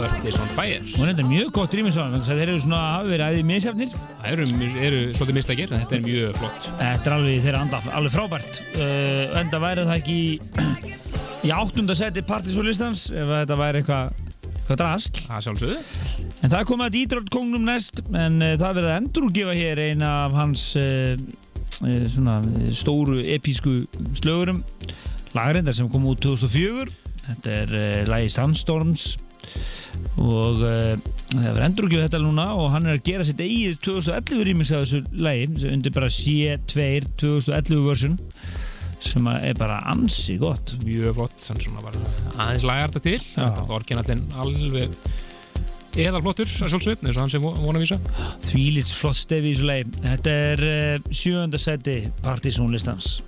Earth is on Fire. Og þetta er mjög gott rýmisvagn þeir eru svona hafi verið aðeins misjafnir. Það eru, eru svolítið mistakir en þetta er mjög flott. Þetta er alveg þeirra anda, alveg frábært. Uh, enda væri það ekki í, áttunda seti partysólistans ef þetta væri eitthvað eitthvað drast en það komið að Detroit kongnum næst en uh, það verður að endurúgefa hér eina af hans uh, svona stóru episku slögurum lagarindar sem kom út 2004 þetta er uh, lagi Sandstorms og uh, það verður endurúgefa þetta núna og hann er að gera sitt eigið 2011 rýmis af þessu lagi sem undir bara C2 2011 version sem að er bara ansi gott. Mjög flott, þannig svona bara aðeins lagar þetta til. Þetta er orginallin alveg eðalflottur að sjálfsögðu, eins og hann sem vona að vísa. Þvílits flott stefi í þessu leið. Þetta er uh, sjöönda seti partysónlistans.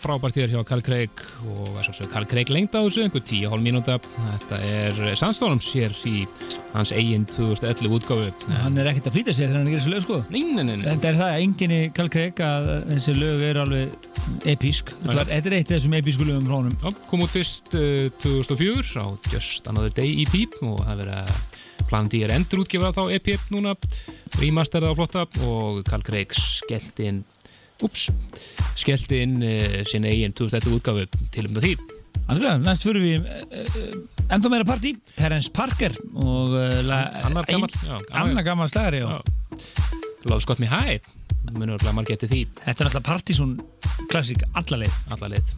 Frábært hér hjá Karl Craig og að svo Karl Craig lengta á þessu, einhver 10,5 mínúta. Þetta er Sandstorms hér í hans eigin 2011 útgáfu. Hann er ekkert að flýta sér þegar hann gerir þessu lög sko. Nei, nei, nei. Þetta er það, enginni Karl Craig að þessi lög er alveg episk. Þetta, er eitt af þessum episku lögum frá honum. Já, kom út fyrst uh, 2004 á Just Another Day EP og það verið að planandi er endur útgefa þá EP núna, remasterða á flotta og Karl Craig skellt inn ups, skellt inn uh, sinna eigin 2011 útgáfu til um því. Andrlega, næst fyrir við uh, uh, ennþá meira partí, Terence Parker og uh, Annar gammal slagari. Love Scott Me High, munur að margir eftir því. Þetta er náttúrulega partysón klassík allarleið. alla leið.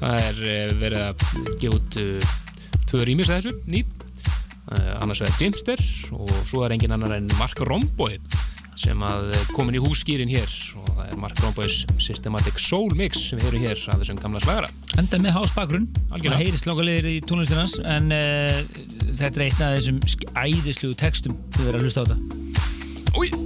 Það er eh, verið að gefa út uh, tvö rýmis að þessu ný. Uh, annars vegar Jimster og svo er engin annar en Mark Romboy sem að eh, komin í húsgýrin hér og það er Mark Romboys Systematic Soul Mix sem við heyrum hér af þessum gamla slagara Enda með hásbakgrunn, það heyrist langa leiðir í tónlistin hans en uh, þetta er einn af þessum æðislugu textum við verðum að hlusta á þetta. Új!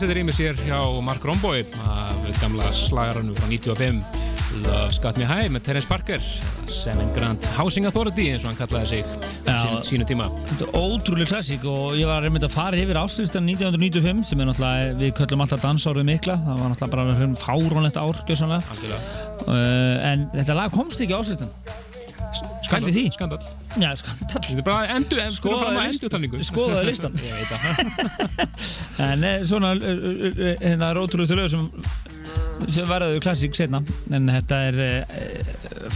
Æðislega rýmið sér hjá Mark Romboy af gamla slagarannu frá 95 Love's Got Me High með Terence Parker Seven Grand Housing Authority eins og hann kallaði sig sínu tíma Þetta ótrúlega klassík og ég var einmitt að fara yfir áslistan 1995 sem er náttúrulega, við köllum alltaf dansárið mikla, það var náttúrulega bara hérna fárónlegt ár. Uh, en þetta lag komst ekki á áslistan. Skældi því? Skandal Já, skandall. Þetta er bara endur, Skoðaðu fram að list- endur talningu skoðaðu listan. *laughs* Ég veit það *laughs* En eh, svona, eh, eh, hérna, rótrúlega lög sem, sem verðaðu klassík setna, en þetta er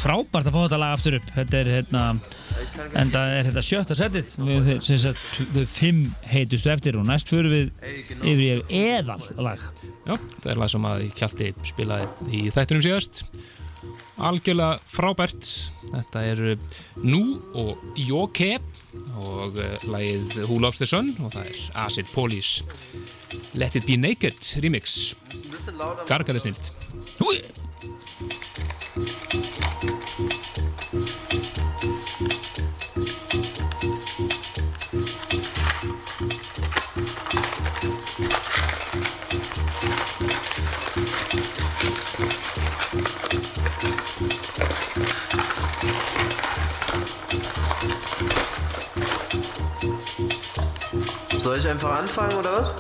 frábært að fá þetta lag aftur upp. Þetta er, hérna, en það er þetta sjötta setið, við sem sagt, þau fimm heitustu eftir og næst fyrir við yfir í eðal lag. Já, það er lag sem að Kjalti spilaði í þættunum síðast algjörlega frábært. Þetta eru Nú og Jóke og uh, lagið Who Loves the Sun og það er Acid Police. Let It Be Naked remix. Gargaði snilt Húi! Soll ich einfach anfangen oder was?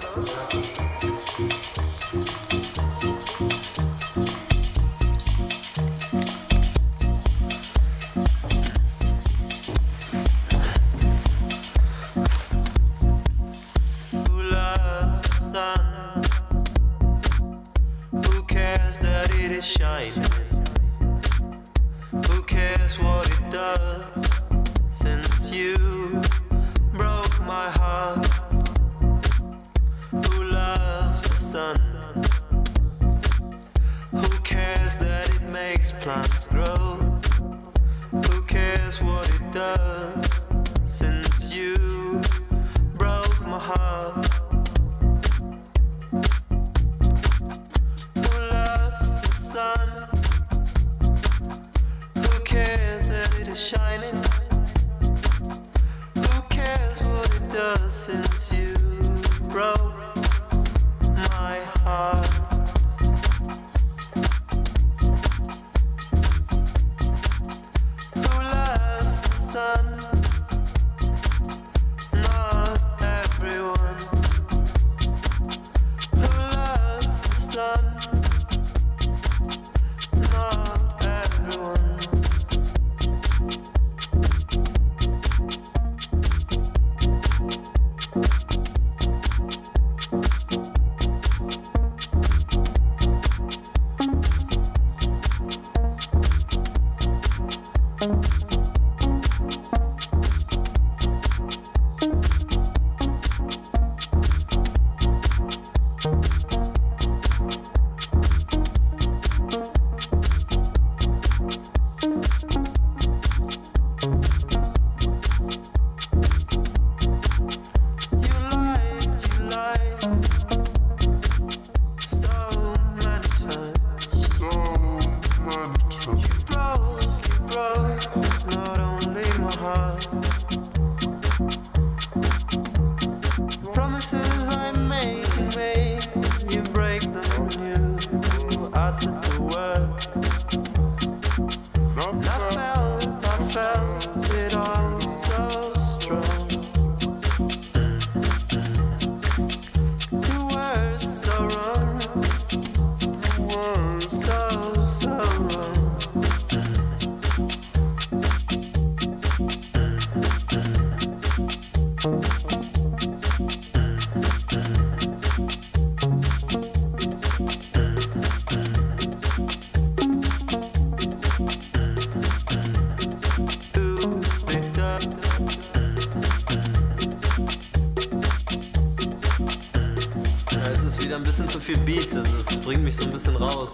Shining? Bisschen raus.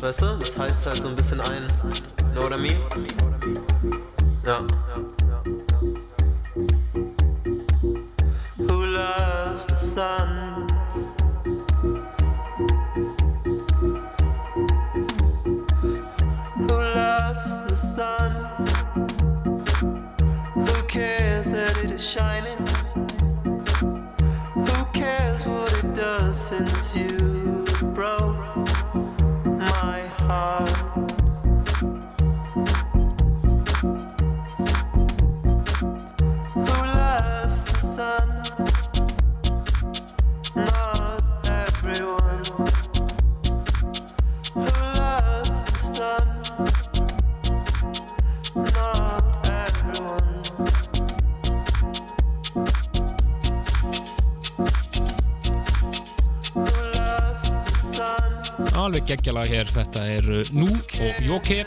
Weißt du, das heizt halt so ein bisschen ein. Know what I mean? Alveg geggjalag hér, þetta er Nú og Jóke.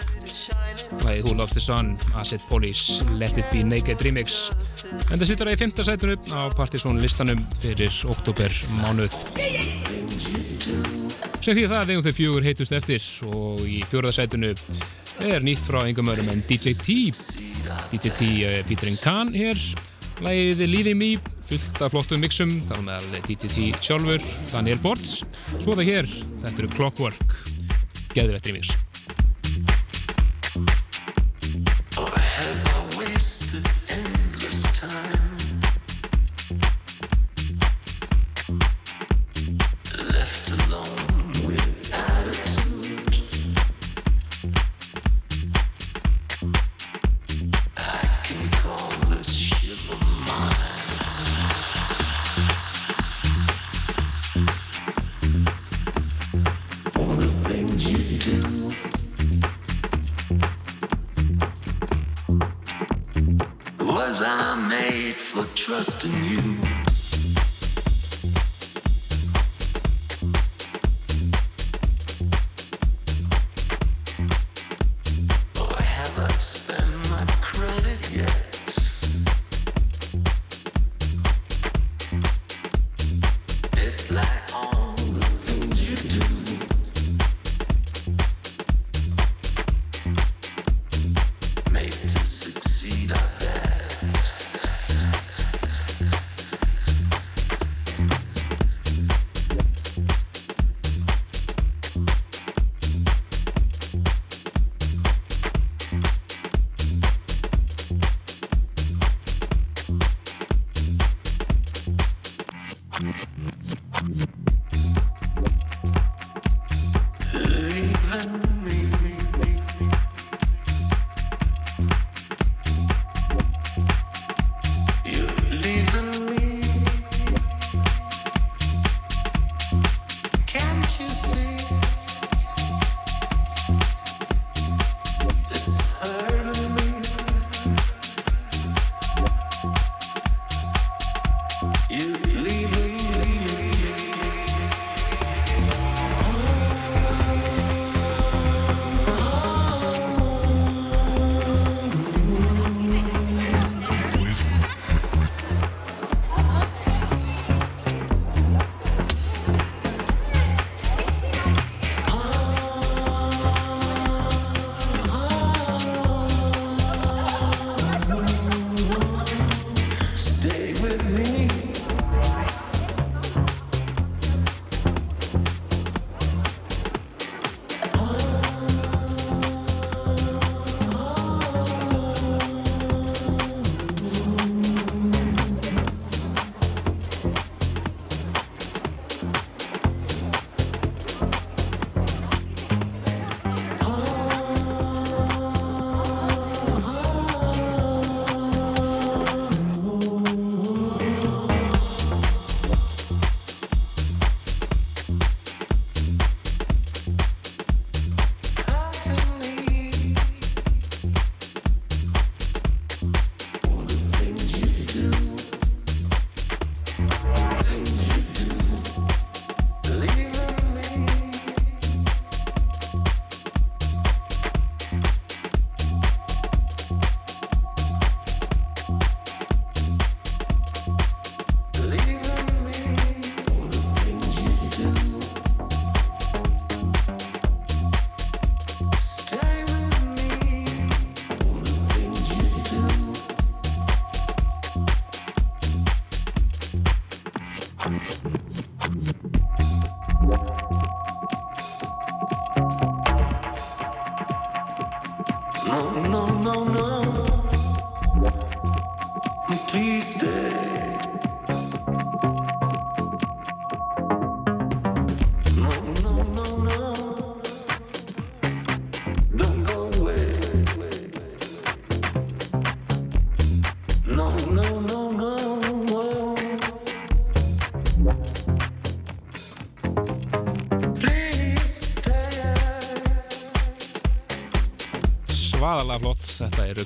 Læðið Who Loves the Sun, Acid Police, Let It Be Naked Remix. En það sittur það í 5. sætunu á Partizón listanum fyrir oktober mánuð. Sem því að það vegum þau fjögur heitust eftir og í fjóraða sætunu er nýtt frá engum öðrum en DJ T. DJ T uh, featuring Khan hér Læðið Leaving Me fullt af flottum mixum þar meðal DJ T sjálfur Daniel Bortz. Svo það hér, þetta eru Clockwork. Geðrætt remix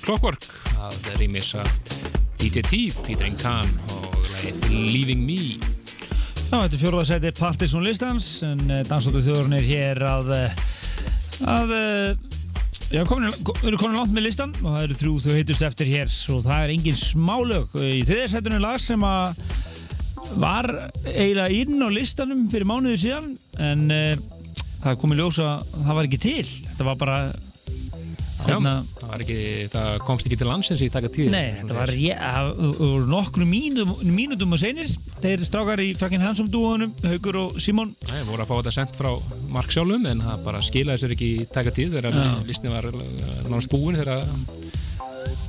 Clockwork. Að rýmisa DJ T featuring Khan og lagið Leaving Me. Já, þetta er fjórðarsæti Partisan listans en uh, dansóttu þjóðurinn er hér að eh, að uh, já, komin, við erum komin langt með listan og það eru þrjú þau heitust eftir hér og það er engin smálög. Í þriðarsætunum lag sem að var eiginlega inn á listanum fyrir mánuði síðan en það kom í ljós að það var ekki til. Þetta var bara hérna, það, var ekki, það komst ekki til landsins í taka tíð Nei, þetta var nokkru mínútum og senir þeir strákar í fucking handsome dúanum Haugur og Simon. Nei, voru að fá þetta sendt frá Mark sjálfum en það bara skilaði sér ekki í taka tíð þegar listin var náttúrulega búin þegar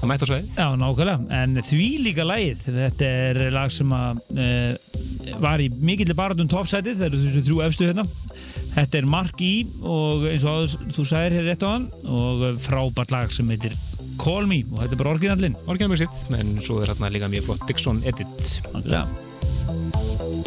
það mætti á sveið Já, nákvæmlega, en því líka lagið þetta er lag sem að uh, var í mikillir baratum topsætið, það eru þrjú efstu hérna þetta er Mark E og eins og áður, þú sagðir hér rétt á hann og frábært lag sem heitir Call Me og þetta er bara orginallinn. Orginal sitt, en svo er hérna líka mjög flott Dixon edit. Nákvæmlega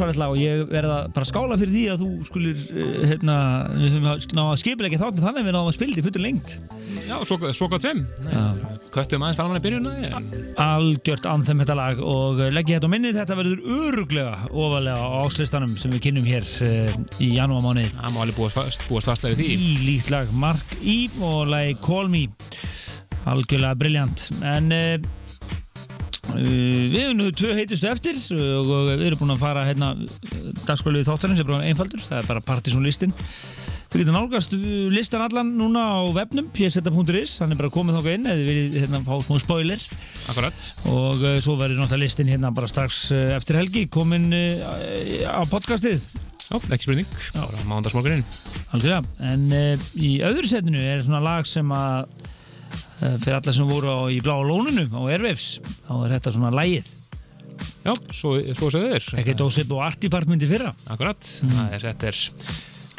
rosalega lag og ég verða bara skála fyrir því að þú skulir eh, hérna, við höfum náða skipilegge þáttu þannig að við náðum að spildi fyrir lengt Já, svo, svo gott sem. Eh, köttum aðeins þannig að byrjuna Algjört anþem þetta lag og eh, leggja þetta á minni þetta verður öruglega ofalega á áslistanum sem við kynnum hér í janúamáni Það má alveg búast fastlega við því. Í líkt lag Mark E og lag Call Me. Algjörlega brilljant en Eh, við erum nú tvö heitustu eftir eh, og við erum búin að fara hérna eh, dagskvælið í þáttarinn sem er bara einfaldur það er bara partysónlistin þú getur nálgast listan allan núna á webnum pseta.is, hann er bara komið þokka inn eða við erum hérna að fá smóð spoiler. Akkurat. og svo verður náttúrulega listin hérna bara strax eftir helgi komin á podcastið. Já, ekki spurning, bara mándagsmorguninn Algjörlega, en í öðru setinu er svona lag sem að Eh, fyrir alla sem voru á, í bláa lónunum á Airwaves, þá er þetta svona lægið Já, svo, svo segðu þér Ekkert ósip og art department í fyrra. Akkurat, mm. er, þetta er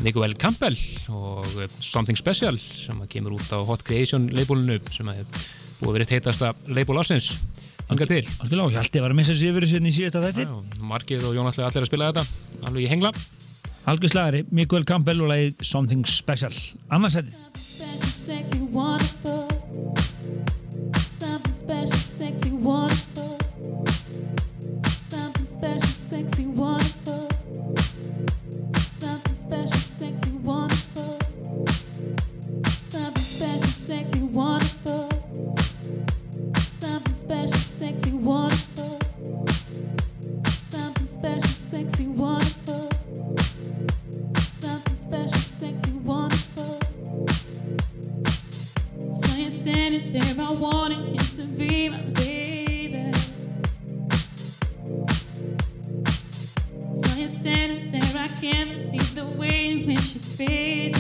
Nikovel Campbell og eh, Something Special sem kemur út á Hot Creation labelinu sem er búið verið teitasta label ásins Þannig til. Algjörlega, ég held ég var að missa sér verið sérn í síðasta þetta Markir og Jón ætlaði allir að spila þetta. Alveg í hengla. Algjör slagari, Mikael Campbell og lægið Something Special. Annarsætið. special, sexy, wonderful. Something special. There, I wanted you to be my baby. So you're standing there, I can't believe the way in which you face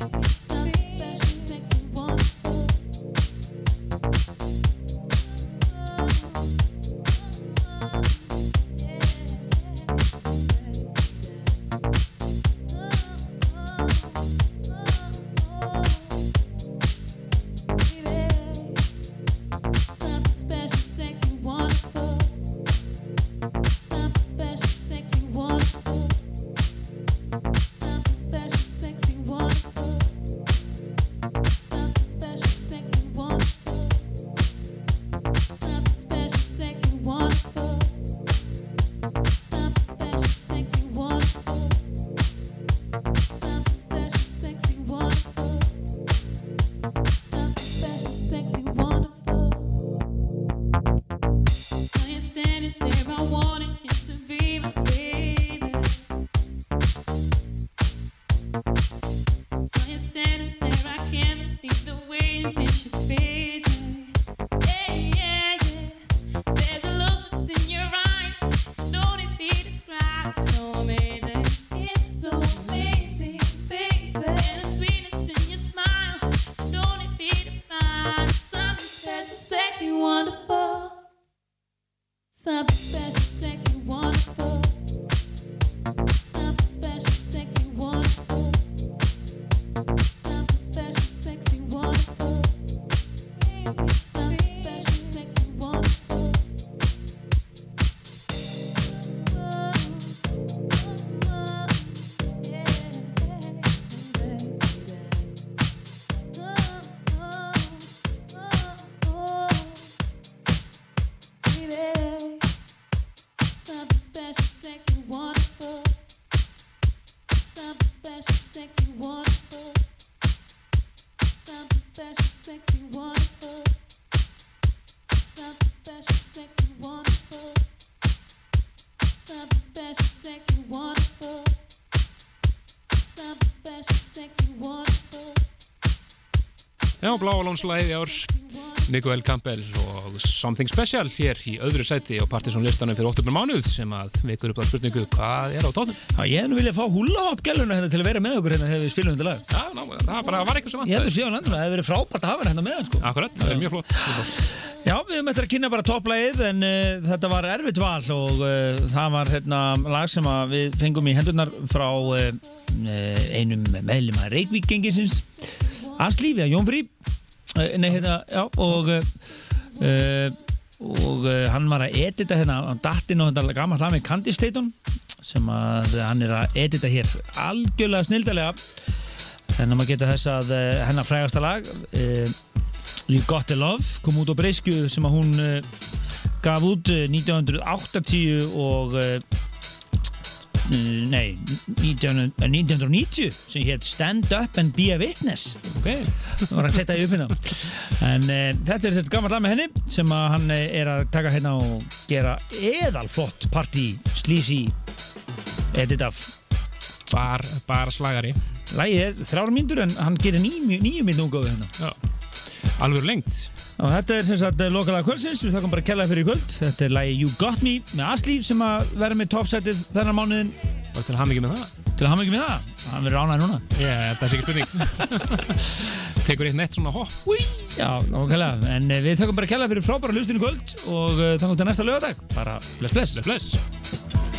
Thank you. Já, bláa lónslæði í ár Miguel Campbell og Something Special hér í öðru sæti á Partisan listanum fyrir 8. mánuð sem að vekur upp á spurningu hvað er á tóðum? Já, ég nú viljað fá húlahopp gæluna hérna til að vera með okkur hérna þegar við spilum þetta lag. Já, ná, það bara var eitthvað sem Ég vantaði. hefði síðan landinu, það hefði verið frábært að hafa hérna með sko. Akkurat, það er mjög flott. Já, við höfum eftir að kynna bara topplægið en uh, þetta var erfitt val og uh, það var hérna lag sem að við fengum í hendurnar frá uh, einum meðlum að Reykjavík gengisins Aslífi, Jón Frí uh, nei, hérna, já, og uh, uh, og hann var að edita hérna á dattinn og þetta gammal lag með Candy Staton sem að hann er að edita hér algjörlega snildalega en að maður geta þess að hennar frægasta lag uh, You Got The Love kom út á Breysku sem að hún gaf út uh, 1980 og nei 19, uh, 1990 sem hétt Stand Up and Be a Witness. Ok, það var að kletta í upp hérna en uh, þetta er þetta gammal lag með henni sem að hann uh, er að taka hérna og gera eðal flott party sleazy edit af. Bar, bara slagari. Lægið er þrjára mínútur en hann gerir níu, níu mínútur útgáfu hérna. Já. Alveg lengt. Og þetta er sem sagt lokalega kvöldsins, við þakkum bara að kella fyrir kvöld. Þetta er lagi You Got Me með Aslíf sem að vera með toppsætið þennan mánuðin Og til ham ekki með það. til að hafa ekki með það. Hann verður ánægð núna. Að það sé ekki spurning. *laughs* Tekur eitt nett svona hopp. Já, nokkulega. En eh, við þakkum bara að kella fyrir frábæra hlustinu kvöld og uh, þangum til næsta lögadag. Bara bless, bless. Bless.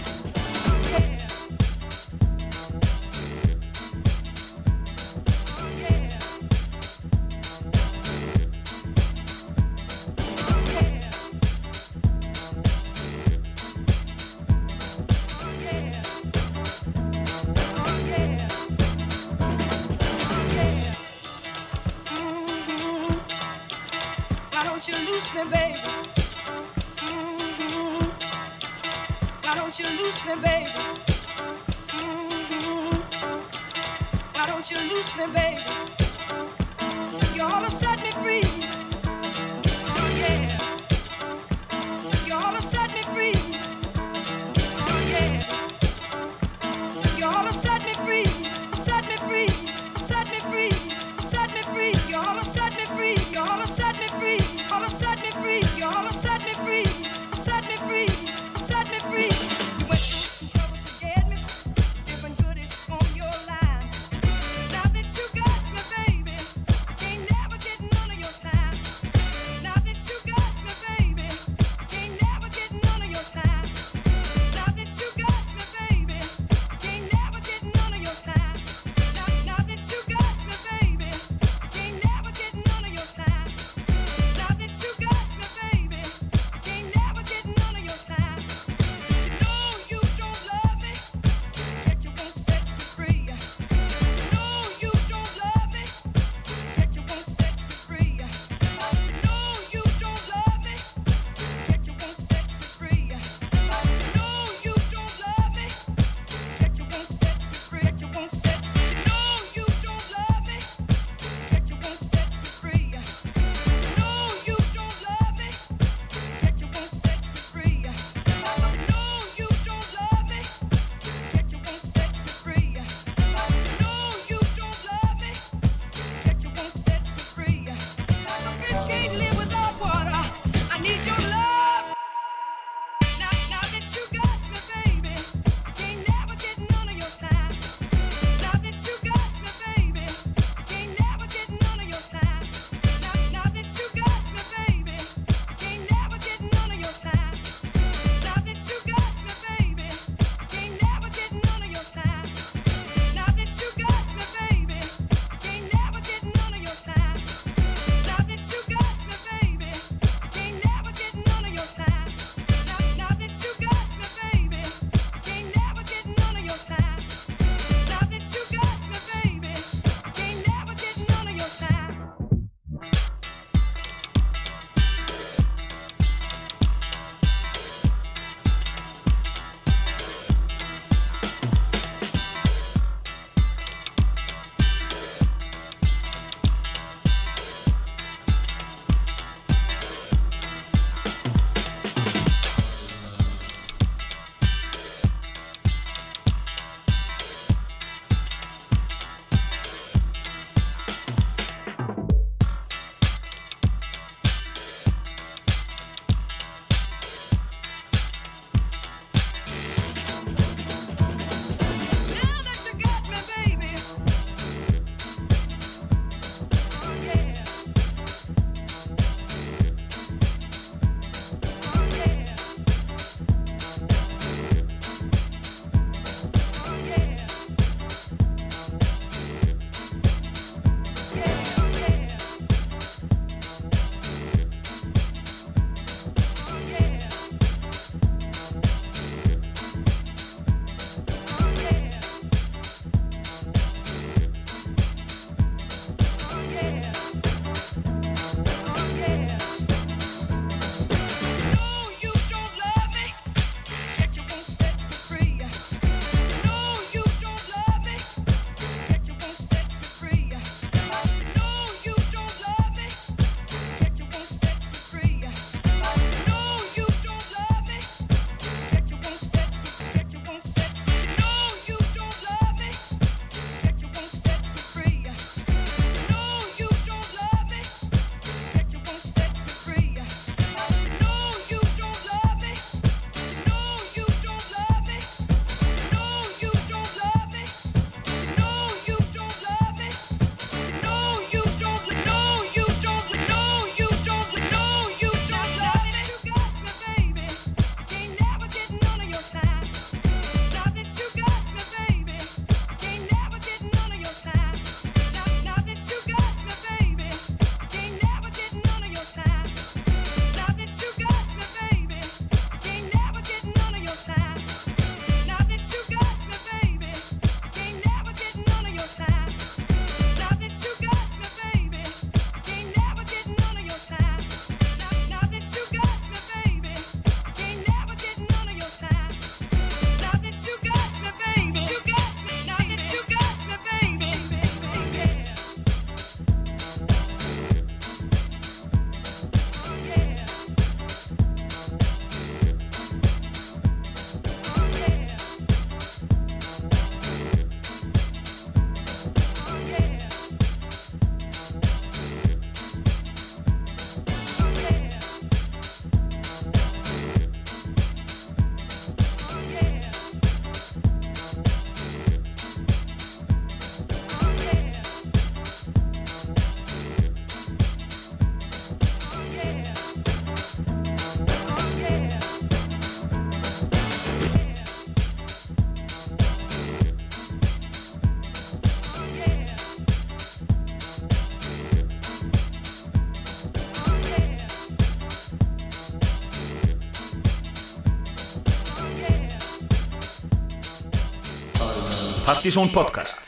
Partíson podcast